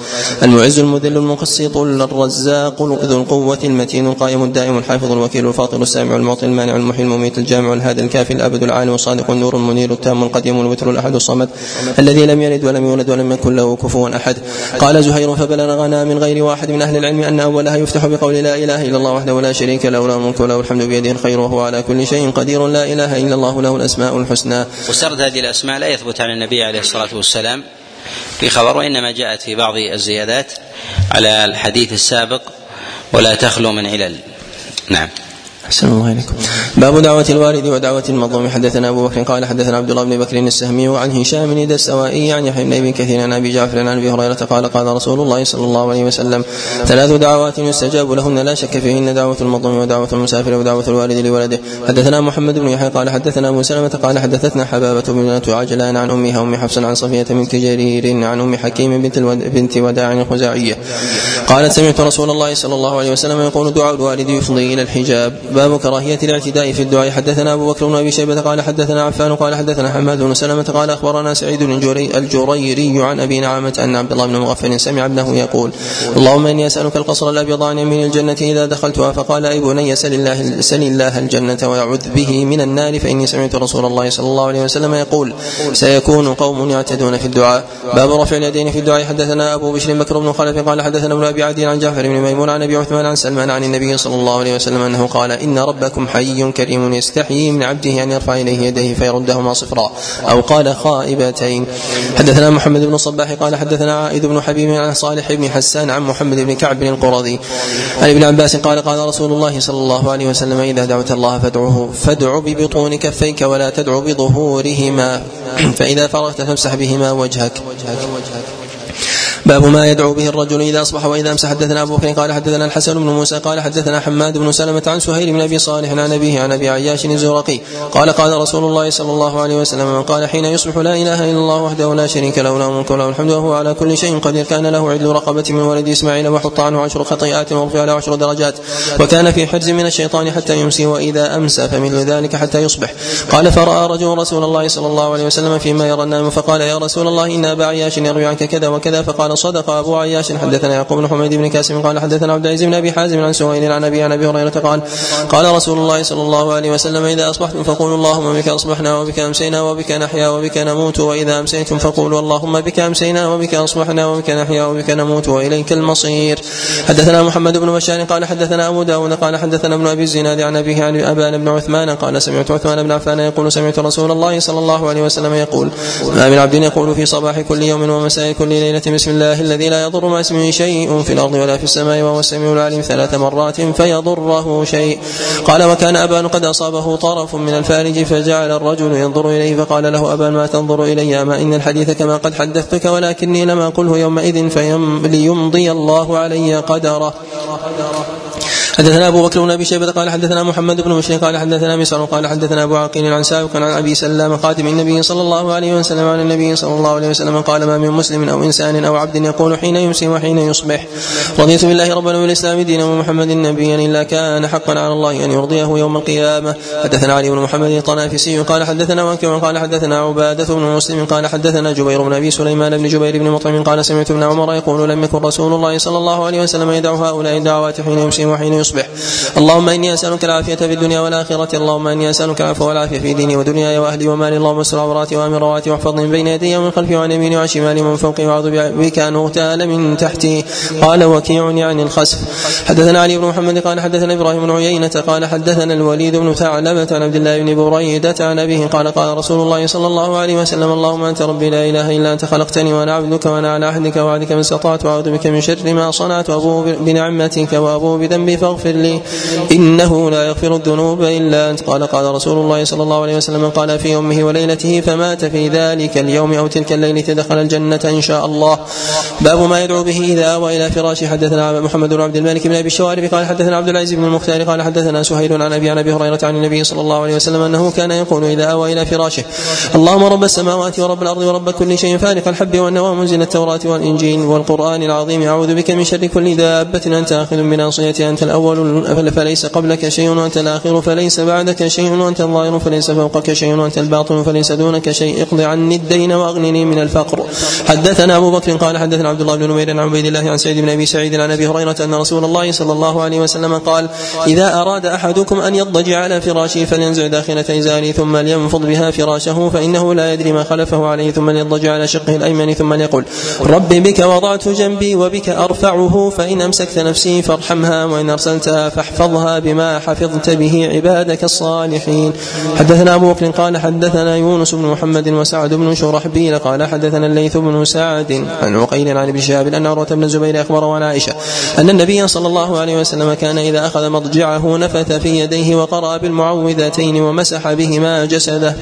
S2: المعز المذل المقسط الرزاق ذو القوة المتين القائم الدائم الحافظ الوكيل الفاطر السامع المعطي المانع المحيي المميت الجامع الهادي الكافي الأبد العالم الصادق النور المنير التام القديم الوتر الأحد الصمد الذي لم يلد ولم يولد ولم يكن له كفوا أحد قال زهير فبلغنا من غير واحد من أهل العلم أن أولها يفتح بقول لا إله إلا الله وحده لا شريك له له الملك وله الحمد بيده الخير وهو على كل شيء قدير. لا إله إلا الله له الأسماء الحسنى.
S1: وسرد هذه الأسماء لا يثبت عن النبي عليه الصلاة والسلام في خبر وإنما جاءت في بعض الزيادات على الحديث السابق ولا تخلو من علل. نعم.
S2: أحسن الله إليكم. باب دعوة الوالد ودعوة المظلوم. حدثنا أبو بكر قال حدثنا عبد الله بن بكر السهمي وعن هشام بن السوائي عن يحيى بن أبي كثير عن أبي جعفر عن أبي هريرة قال قال رسول الله صلى الله عليه وسلم ثلاث دعوات يستجاب لهن لا شك فيهن دعوة المظلوم ودعوة المسافر ودعوة الوالد لولده. حدثنا محمد بن يحيى قال حدثنا أبو سلمة قال حدثتنا حبابة بنت عجلان عن أمها أم حفص عن صفية بنت جرير عن أم حكيم بنت بنت وداع الخزاعية. قالت سمعت رسول الله صلى الله عليه وسلم يقول دعاء الوالد يفضي إلى الحجاب. باب كراهية الاعتداء في الدعاء. حدثنا أبو بكر بن أبي شيبة قال حدثنا عفان قال حدثنا حماد بن سلمة قال أخبرنا سعيد الجريري عن أبي نعمة أن عبد الله بن مغفل سمع ابنه يقول اللهم إني أسألك القصر الأبيض عن يمين الجنة إذا دخلتها. فقال أي بني سل الله, سل الله الجنة ويعوذ به من النار فإني سمعت رسول الله صلى الله عليه وسلم يقول سيكون قوم يعتدون في الدعاء. باب رفع اليدين في الدعاء. حدثنا أبو بشر بكر بن خلف قال حدثنا ابن أبي عدي عن جعفر بن ميمون عن أبي عثمان عن سلمان عن النبي صلى الله عليه وسلم أنه قال إن ربكم حي كريم يستحيي من عبده أن يرفع إليه يديه فيردهما صفرا أو قال خائبتين حدثنا محمد بن صباح قال حدثنا عائد بن حبيب عن صالح بن حسان عن محمد بن كعب بن القرظي عن ابن عباس قال قال رسول الله صلى الله عليه وسلم إذا دعوت الله فادعوه فادع ببطون كفيك ولا تدع بظهورهما فإذا فرغت فامسح بهما وجهك باب ما يدعو به الرجل إذا أصبح وإذا امسى حدثنا أبو بكر قال حدثنا الحسن بن موسى قال حدثنا حماد بن سلمة عن سهيل بن أبي صالح عن أبيه عن أبي عياش الزرقي. قال قال رسول الله صلى الله عليه وسلم من قال حين يصبح لا إله إلا الله وحده لا شريك له له الملك وله الحمد وهو على كل شيء قدير. كان له عدل رقبة من ولد إسماعيل وحط عنه عشر خطيئات ورفع له عشر درجات. وكان في حرز من الشيطان حتى يمسي وإذا أمسى فمثل ذلك حتى يصبح. قال فرأى رجل رسول الله صلى الله عليه وسلم فيما يرى النائم فقال يا رسول الله إن أبا عياش يروي عنك كذا وكذا. فقال صدق أبو عياش. حدثنا يعقوب بن حميد بن كاسم قال حدثنا عبد العزيز بن أبي حازم عن سهيل عن ابي عن أبي هريرة قال قال رسول الله صلى الله عليه وسلم إذا أصبحتم فقولوا اللهم بك أصبحنا وبك أمسينا وبك نحيا وبك نموت وإذا أمسيتم فقولوا اللهم بك أمسينا وبك أصبحنا وبك نحيا وبك نموت وإليك المصير. حدثنا محمد بن بشار قال حدثنا أبو داود قال حدثنا ابن أبي الزناد عن أبيه عن أبان بن عثمان قال سمعت عثمان بن عفان يقول سمعت رسول الله صلى الله عليه وسلم يقول ما من عبد يقول في صباح كل يوم ومساء كل ليلة بسم الله الذي لا يضر مع اسمه شيء في الأرض ولا في السماء وهو السميع العليم ثلاث مرات فيضره شيء. قال وكان أبان قد أصابه طرف من الفارج فجعل الرجل ينظر إليه فقال له أبان ما تنظر إلي أما إن الحديث كما قد حدثتك ولكني لم أقله يومئذ ليمضي الله علي قدره حدثنا أبو بكر بن أبي شيبة قال حدثنا محمد بن بشير قال حدثنا مسعر قال حدثنا أبو عقيل عن سابق عن أبي سلام خاتم النبي صلى الله عليه وسلم عن النبي صلى الله عليه وسلم قال ما من مسلم أو إنسان أو عبد يقول حين يمسي وحين يصبح. رضيت بالله ربا وبالاسلام دينا ومحمد نبيا إلا كان حقا على الله أن يرضيه يوم القيامة. حدثنا علي بن محمد الطنافسي قال حدثنا وكيع قال حدثنا عبادة بن مسلم قال حدثنا جبير بن أبي سليمان بن جبير بن مطعم قال سمعت ابن عمر يقول لم يكن رسول الله صلى الله عليه وسلم يدع هؤلاء الدعوات حين يمسي وحين يصبح. اللهم إني أسألك العافية في الدنيا والآخرة. اللهم إني أسألك العفو والعافية في ديني ودنياي وأهلي ومالي. اللهم استر عوراتي وامن رواتي واحفظني من بين يدي ومن خلفي وعن يميني وعن شمالي ومن فوقي. واعوذ بك أن أغتال من تحتي. قال وكيع يعني الخسف حدثنا علي بن محمد قال حدثنا إبراهيم بن عيينة قال حدثنا الوليد بن ثعلبة عن عبد الله بن بريدة عن أبيه قال قال رسول الله صلى الله عليه وسلم اللهم أنت ربي لا إله إلا أنت خلقتني وأنا عبدك وأنا على عهدك وعهدك من استطعت وأعوذ بك من شر ما صنعت وأبوء بنعمتك وأبوء بذنبي فاغفر اغفر لي. إنه لا يغفر الذنوب إلا أنت. قال قال رسول الله صلى الله عليه وسلم قال في يومه وليلته فمات في ذلك اليوم أو تلك الليلة دخل الجنة إن شاء الله. باب ما يدعو به إذا أوى إلى فراشه حدثنا محمد بن عبد الملك بن أبي الشوارب قال حدثنا عبد العزيز بن المختار قال حدثنا سهيل عن أبيه عن أبي هريرة عن النبي صلى الله عليه وسلم أنه كان يقول إذا أوى إلى فراشه اللهم رب السماوات ورب الأرض ورب كل شيء فالق الحب والنوى منزل التوراة والإنجيل والقرآن العظيم. أعوذ بك من شر كل دابة أنت آخذ بناصيتها أنت الأول. فليس قبلك شيء وأنت الآخر فليس بعدك شيء وأنت الظاهر فليس فوقك شيء وأنت الباطن فليس دونك شيء اقض عني الدين وأغنني من الفقر. حدثنا أبو بكر قال حدثنا عبد الله بن نمير عن عبيد الله عن سعيد بن أبي سعيد عن أبي هريرة أن رسول الله صلى الله عليه وسلم قال إذا أراد أحدكم أن يضجع على فراشه فلينزع داخلة إزاره ثم لينفض بها فراشه فإنه لا يدري ما خلفه عليه ثم ليضجع على شقه الأيمن ثم ليقول رب بك وضعت جنبي وبك أرفعه فإن أمسكت نفسي فارحمها وإن أرسلتها فاحفظها بما حفظت به عبادك الصالحين. حدثنا أبو بكر قال حدثنا يونس بن محمد وسعد بن شرحبيل قال حدثنا الليث بن سعد عن عقيل عن ابن شهاب أن عروة بن الزبير أخبره عن عائشة أن النبي صلى الله عليه وسلم كان إذا أخذ مضجعه نفث في يديه وقرأ بالمعوذتين ومسح بهما جسده.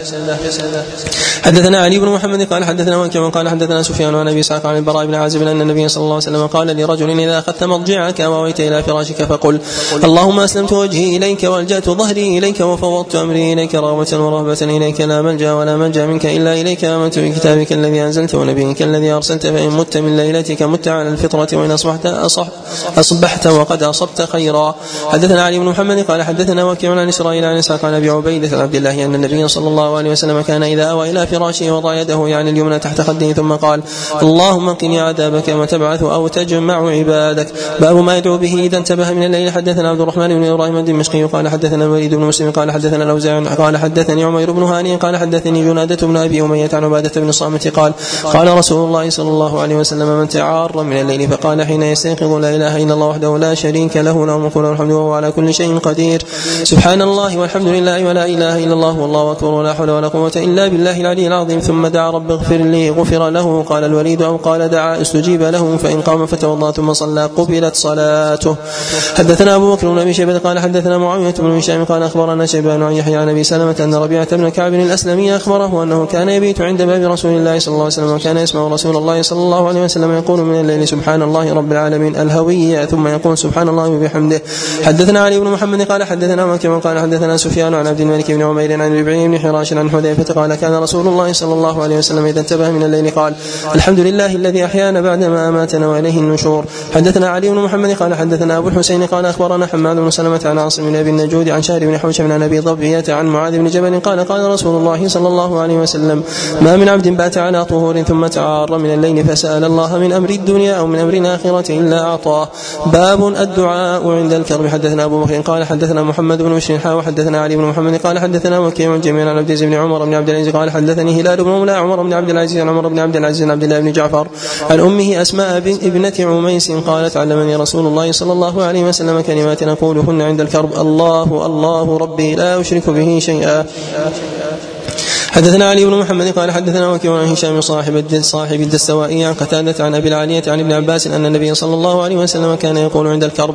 S2: حدثنا علي بن محمد قال حدثنا وكيع قال حدثنا سفيان عن أبي إسحاق عن البراء بن عازب أن النبي صلى الله عليه وسلم قال لرجل إذا أخذت مضجعك وأويت إلى فراشك فقل اللهم أسلمت وجهي إليك وألجأت ظهري إليك وفوضت أمري إليك رغبة ورهبة إليك لا ملجأ ولا ملجا منك إلا إليك. آمنت بكتابك الذي أنزلت ونبيك الذي أرسلت فإن مت من ليلتك مت على الفطرة وإن أصبحت أصح أصبحت وقد أصبت خيرا. حدثنا علي بن محمد قال حدثنا وكيع عن إسرائيل عن إسحاق عن أبي عبيدة عن عبد الله أن النبي صلى الله عليه وسلم كان إذا أوى إلى فراشه وضع يده يعني اليمنى تحت خده ثم قال اللهم قني عذابك وتبعث أو تجمع عبادك. باب ما يدعو به إذا انتبه من الليل حدثنا عبد الرحمن بن إبراهيم الدمشقي قال حدثنا الوليد بن مسلم قال حدثنا الاوزاعي قال حدثني عمير بن هاني قال حدثني جنادة بن أبي أمية عن عبادة بن الصامت قال قال رسول الله صلى الله عليه وسلم من تعار من الليل فقال حين يستيقظ لا إله إلا الله وحده لا شريك له له الملك وله الحمد وهو على كل شيء قدير. سبحان الله والحمد لله ولا إله إلا الله والله أكبر ولا حول ولا قوة إلا بالله العلي العظيم. ثم دعا رب اغفر لي غفر له قال الوليد أو قال دعا استجيب له فإن قام فتوضأ ثم صلى قبلت صلاته. حدثنا أبو بكر بن أبي شيبة قال حدثنا معاوية بن هشام قال أخبرنا شيبان عن يحيى عن أبي سلمة أن ربيعة بن كعب الأسلمي أخبره أنه كان يبيت عند باب رسول الله صلى الله عليه وسلم وكان يسمع رسول الله صلى الله عليه وسلم يقول من الليل سبحان الله رب العالمين الهوي ثم يقول سبحان الله وبحمده. حدثنا علي بن محمد قال حدثنا مكي قال حدثنا سفيان عن عبد الملك بن عمير عن ربعي بن حراش عن حذيفة قال كان رسول الله صلى الله عليه وسلم إذا انتبه من الليل قال الحمد لله الذي أحيانا بعدما أماتنا وإليه النشور. حدثنا علي بن محمد قال حدثنا أبو الحسين قال أخبرنا حماد بن سلمة عن عاصم بن أبي النجود عن شهر بن حوشب عن أبي ضبيه عن معاذ بن جبل قال قال رسول الله صلى الله عليه وسلم ما من عبد بات على طهور ثم تعار من الليل فسأل الله من أمر الدنيا أو من أمر الآخرة إلا أعطاه. باب الدعاء عند الكرب. حدثنا أبو بكر قال حدثنا محمد بن بشر وحدثنا علي بن محمد قال حدثنا وكيع جميعا عن عبد العزيز بن عمر بن عبد العزيز قال حدثني هلال بن مولى عمر بن عبد العزيز عن عمر بن عبد العزيز عن عبد الله بن جعفر عن أمه أسماء بن ابنة عميس قالت علمني رسول الله صلى الله عليه وسلم كلمات نقولهن عند الكرب. الله الله ربي لا اشرك به شيئا. حدثنا علي بن محمد قال حدثنا وكيع عن هشام صاحب صاحب الدستوائي عن قتادة عن أبي العالية عن ابن عباس أن النبي صلى الله عليه وسلم كان يقول عند الكرب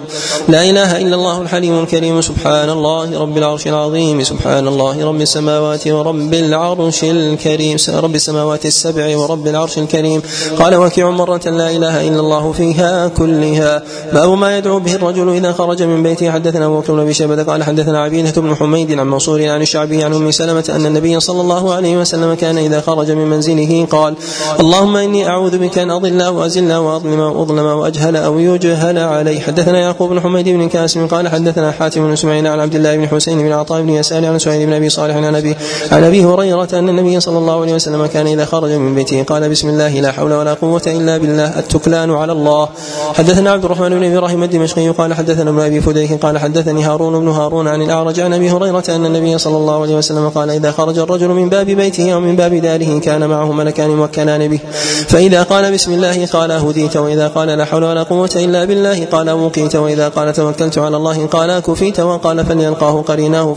S2: لا إله إلا الله الحليم الكريم سبحان الله رب العرش العظيم سبحان الله رب السماوات ورب العرش الكريم رب السماوات السبع ورب العرش الكريم. قال وكيع مرة لا إله إلا الله فيها كلها. باب ما يدعو به الرجل إذا خرج من بيته. حدثنا أبو بكر بن شيبة قال حدثنا عبيدة بن حميد عن منصور عن الشعبي عن أم سلمة أن النبي صلى الله عليه وسلم كان إذا خرج من منزله قال اللهم إني أعوذ بك أن أضل أو أزل أو أظلم أو أظلم أو أجهل أو يجهل علي. حدثنا يعقوب بن حميد بن كاسم قال حدثنا حاتم بن إسماعيل عن عبد الله بن حسين بن عطاء بن يسار عن سعيد بن أبي صالح عن أبي عن أبي هريرة أن النبي صلى الله عليه وسلم كان إذا خرج من بيته قال بسم الله لا حول ولا قوة إلا بالله التكلان على الله. حدثنا عبد الرحمن بن إبراهيم الدمشقي قال حدثنا ابن أبي فديك قال حدثني هارون بن هارون عن الأعرج عن أبي هريرة أن النبي صلى الله عليه وسلم قال إذا خرج الرجل من باب بيته أو من باب داره كان معه ملكان موكلان به. فإذا قال بسم الله قال هديت وإذا قال لا حول ولا قوة إلا بالله قال وقيت وإذا قال توكلت على الله قال كفيت وقال فليلقاه قريناه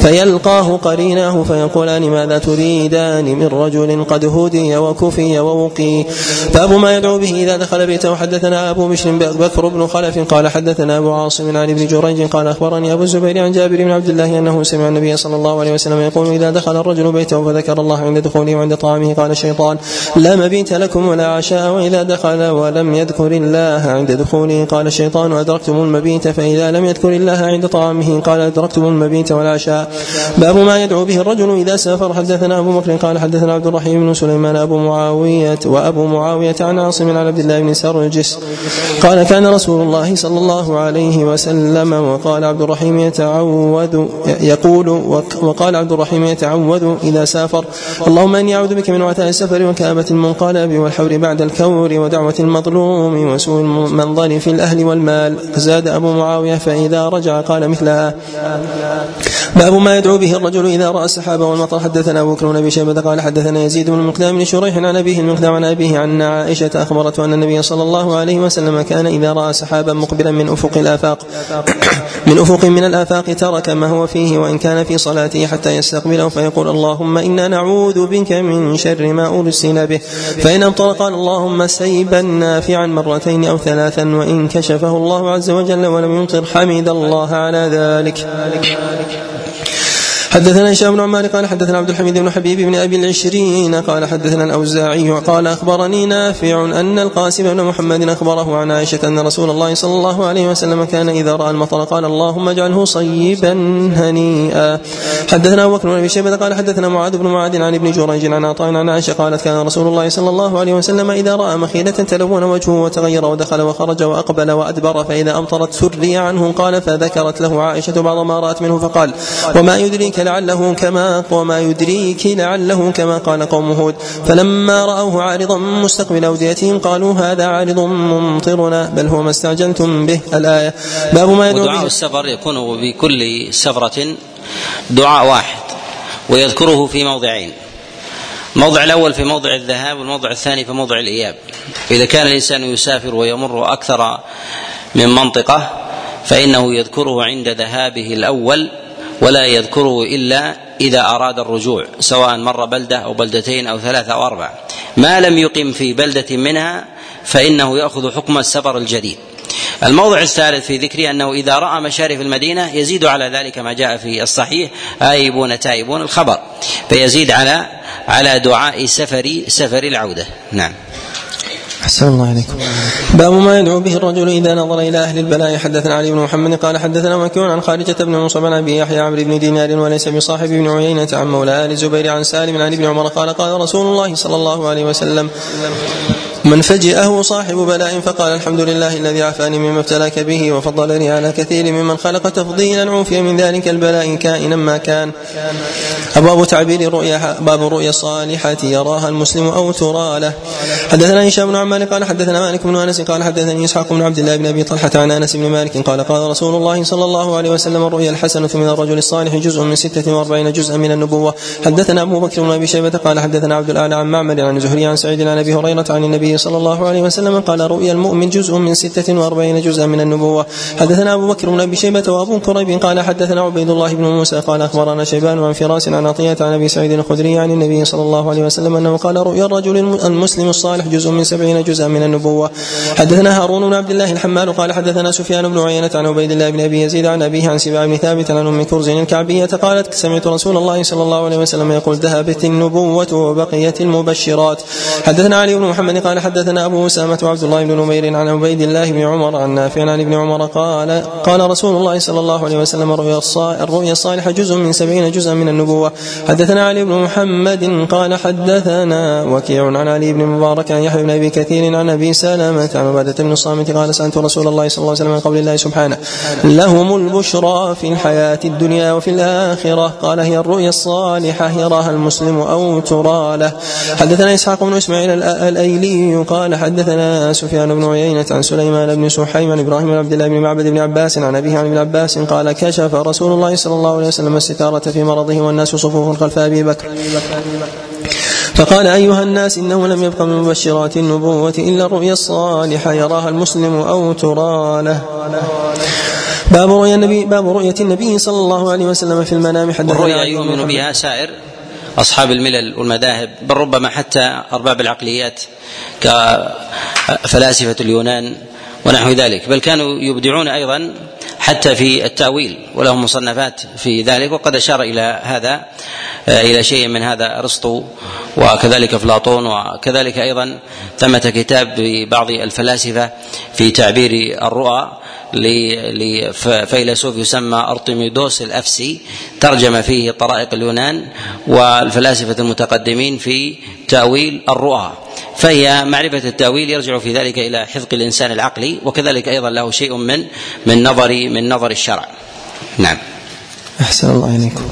S2: فيلقاه قريناه فيقولان ماذا تريدان من رجل قد هدي وكفي ووقي. باب ما يدعو به إذا دخل بيته حدثنا أبو بشر بكر بن خلف قال حدثنا أبو عاصم عن ابن جريج قال أخبرني أبو الزبير عن جابر بن عبد الله أنه سمع النبي صلى الله عليه وسلم يقول إذا دخل الرجل بيته فذكر الله عند دخوله وعند طعامه قال الشيطان لا مبيت لكم ولا عشاء وإذا دخل ولم يذكر الله عند دخوله. قال الشيطان أدركتم المبيت فإذا لم يذكر الله عند طعامه؟ قال أدركتم المبيت والعشاء باب ما يدعو به الرجل إذا سافر. حدثنا أبو بكر قال حدثنا عبد الرحيم بن سليمان أبو معاوية وأبو معاوية عن عاصم عن عبد الله بن سرجس. قال كان رسول الله صلى الله عليه وسلم وقال عبد الرحيم يتعوذ يقول وقال عبد الرحيم يتعوذ إذا سافر. اللهم إني أعوذ بك من وعثاء السفر وكآبة المنقلب والحور بعد الكور ودعوة المظلوم وسوء المنظر في الأهل والمال. زاد أبو معاوية فإذا رجع قال مثلها باب ما يدعو به الرجل إذا رأى السحاب والمطر. حدثنا أبو بكر بن شيبة قال حدثنا يزيد بن المقدام بن شريح عن أبيه المقدام عن أبيه عن عائشة أخبرته أن النبي صلى الله عليه وسلم كان إذا رأى سحابا مقبلا من أفق الآفاق. من أفق من الآفاق ترك ما هو فيه وإن كان في صلاته حتى يستقبله فيقول اللهم إنا نعوذ بك من شر ما أرسل به. فإن قال اللهم سيبا نافعا مرتين أو ثلاثا وإن كشفه الله عز وجل ولم يمطر حمد الله على ذلك. حدثنا هشام بن عمار قال حدثنا عبد الحميد بن حبيب بن أبي العشرين قال حدثنا الأوزاعي قال أخبرني نافع أن القاسم بن محمد أخبره عن عائشة أن رسول الله صلى الله عليه وسلم كان إذا رأى المطر قال اللهم اجعله صيبا هنيئا. حدثنا أبو بكر بن أبي شيبة قال حدثنا معاذ بن معاذ عن ابن جريج عن عطاء عن عائشة قالت كان رسول الله صلى الله عليه وسلم إذا رأى مخيلة تلون وجهه وتغير ودخل وخرج وأقبل وأدبر فإذا أمطرت سري عنه قال فذكرت له عائشة بعض ما رأت منه فقال وما يدريك لعله كما وما يدريك لعله كما قال قوم هود. فلما رأوه عارضا مستقبل أوديتهم قالوا هذا عارض ممطرنا بل هو ما استعجلتم به الآية.
S1: باب ما يدعو ودعاء السفر يكون بكل سفرة دعاء واحد ويذكره في موضعين. الموضع الأول في موضع الذهاب والموضع الثاني في موضع الإياب. إذا كان الإنسان يسافر ويمر أكثر من منطقة فإنه يذكره عند ذهابه الأول ولا يذكره إلا إذا أراد الرجوع سواء مر بلدة أو بلدتين أو ثلاثة أو أربع ما لم يقم في بلدة منها فإنه يأخذ حكم السفر الجديد. الموضع الثالث في ذكري أنه إذا رأى مشارف المدينة يزيد على ذلك ما جاء في الصحيح آيبون تائبون الخبر. فيزيد على على دعاء سفر سفر العودة. نعم.
S2: أحسن الله عليكم باب ما يدعو به الرجل إذا نظر إلى أهل البلاء. حدثنا علي بن محمد قال حدثنا مكيون عن خارجة بن مصعب عن أبي يحيى عمرو بن دينار وليس بصاحب بن عيينة عن مولى آل الزبير عن سالم عن ابن عمر قال قال رسول الله صلى الله عليه وسلم من فجئه صاحب بلاء فقال الحمد لله الذي عافاني مما ابتلاك به وفضلني على كثير ممن خلق تفضيلا عوفي من ذلك البلاء كائنا ما كان. أبواب تعبير الرؤيا باب الرؤيا الصالحة يراها المسلم أو ترى له. حدثنا هشام بن عمار قال حدثنا مالك بن أنس قال حدثني إسحاق بن عبد الله بن أبي طلحة عن أنس بن مالك قال قال رسول الله صلى الله عليه وسلم الرؤيا الحسنة من الرجل الصالح جزء من ستة وأربعين جزءا من النبوة. حدثنا أبو بكر بن أبي شيبة قال حدثنا عبد الأعلى عن معمر عن زهري عن سعيد عن أبي هريرة عن النبي صلى الله عليه وسلم قال رؤيا المؤمن جزء من ستة وأربعين جزءا من النبوة. حدثنا أبو بكر بن أبي شيبة وأبو كريب قال حدثنا عبيد الله بن موسى قال أخبرنا شيبان عن فراس عن عطية عن أبي سعيد الخدري عن النبي صلى الله عليه وسلم أنه قال رؤيا الرجل المسلم الصالح جزء من سبعين جزءا من النبوة. حدثنا هارون بن عبد الله الحمال قال حدثنا سفيان بن عيينة عن عبيد الله بن أبي يزيد عن أبيه عن سباع بن ثابت عن أم كرز الكعبية قالت سمعت رسول الله صلى الله عليه وسلم يقول ذهبت النبوة وبقيت المبشرات. حدثنا علي بن محمد قال حدثنا أبو أسامة وعبد الله بن نمير عن عبيد الله بن عمر عن نافع عن ابن عمر قال قال رسول الله صلى الله عليه وسلم الرؤيا الصالحة جزء من سبعين جزءا من النبوة. حدثنا علي بن محمد قال حدثنا وكيع عن علي بن مبارك عن يحيى بن أبي كثير عن أبي سلمة عن عبادة بن الصامت قال سألت رسول الله صلى الله عليه وسلم من قول الله سبحانه لهم البشرى في الحياة الدنيا وفي الآخرة. قال هي الرؤيا الصالحة يراها المسلم أو ترى له. حدثنا إسحاق بن إسماعيل الأيلي الدمشقي قال حدثنا سفيان بن عيينة عن سليمان بن سحيم عن إبراهيم بن عبد الله بن معبد بن عباس عن أبيه عن ابن عباس قال كشف رسول الله صلى الله عليه وسلم الستارة في مرضه والناس صفوف خلف أبي بكر. فقال أيها الناس إنه لم يبق من مبشرات النبوة إلا الرؤيا الصالحة يراها المسلم أو ترى له باب رؤيا النبي باب رؤية النبي صلى الله عليه وسلم في المنام حدثنا
S1: والرؤيا يؤمن بها سائر. أصحاب الملل والمذاهب بل ربما حتى أرباب العقليات كفلاسفة اليونان ونحو ذلك. بل كانوا يبدعون أيضا حتى في التأويل ولهم مصنفات في ذلك وقد أشار إلى هذا إلى شيء من هذا أرسطو وكذلك أفلاطون وكذلك أيضا ثمة كتاب لبعض الفلاسفة في تعبير الرؤى. لفيلسوف يسمى أرطميدوس الأفسي ترجم فيه طرائق اليونان والفلاسفة المتقدمين في تأويل الرؤى. فهي معرفة التأويل يرجع في ذلك إلى حفظ الإنسان العقلي وكذلك أيضا له شيء من من نظر من نظر الشرع. نعم.
S2: أحسن الله إليكم.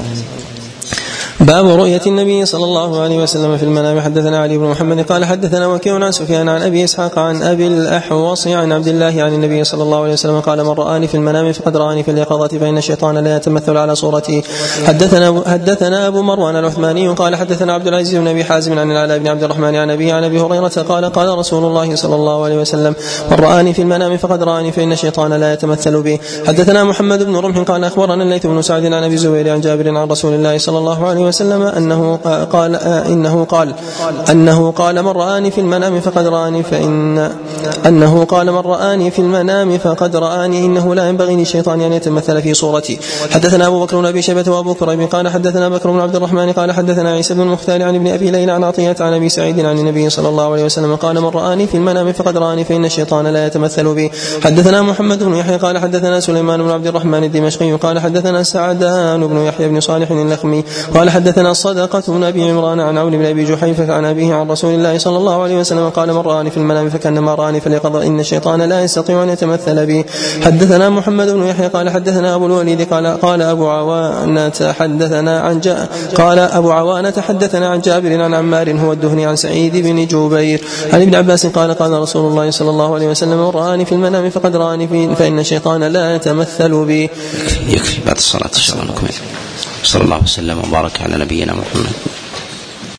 S2: باب رؤية النبي صلى الله عليه وسلم في المنام. حدثنا علي بن محمد قال حدثنا وكيع عن سفيان عن أبي إسحاق عن أبي الأحوص عن عبد الله عن النبي صلى الله عليه وسلم قال من رآني في المنام فقد رآني في اليقظة فإن الشيطان لا يتمثل على صورتي. حدثنا حدثنا أبو مروان العثماني قال حدثنا عبد العزيز بن أبي حازم عن العلاء بن عبد الرحمن عن ابي عن أبي هريرة قال قال رسول الله صلى الله عليه وسلم من رآني في المنام فقد رآني فإن الشيطان لا يتمثل بي. حدثنا محمد بن رمح قال أخبرنا الليث بن سعد عن أبي الزبير عن جابر عن رسول الله صلى الله عليه وسلم أنه قال إنه قال أنه قال من رآني في المنام فقد رآني فإن أنه قال من رآني في المنام فقد رآني إنه لا ينبغي للشيطان أن يتمثل في صورتي. حدثنا أبو بكر بن أبي شيبة وأبو كريب قال حدثنا بكر بن عبد الرحمن قال حدثنا عيسى بن المختار عن ابن أبي ليلى عن عطية عن أبي سعيد عن النبي صلى الله عليه وسلم قال من رآني في المنام فقد رآني فإن الشيطان لا يتمثل بي. حدثنا محمد بن يحيى قال حدثنا سليمان بن عبد الرحمن الدمشقي قال حدثنا سعدان بن يحيى بن صالح اللخمي قال حدثنا صدقة بن أبي عمران عن عون بن أبي جحيفة عن أبيه عن رسول الله صلى الله عليه وسلم قال من رآني في المنام فكأنما رآني فليقض إن الشيطان لا يستطيع أن يتمثل بي. حدثنا محمد بن يحيى قال حدثنا أبو الوليد قال قال أبو عوانة حدثنا عن جاء قال أبو عوانة حدثنا عن جابر عن عمار هو الدهني عن سعيد بن جبير. عن ابن عباس قال قال رسول الله صلى الله عليه وسلم من رآني في المنام فقد رآني في فإن الشيطان لا يتمثل بي.
S1: يكفي بعد الصلاة إن شاء الله نكمل. صلى الله وسلم وبارك على نبينا محمد.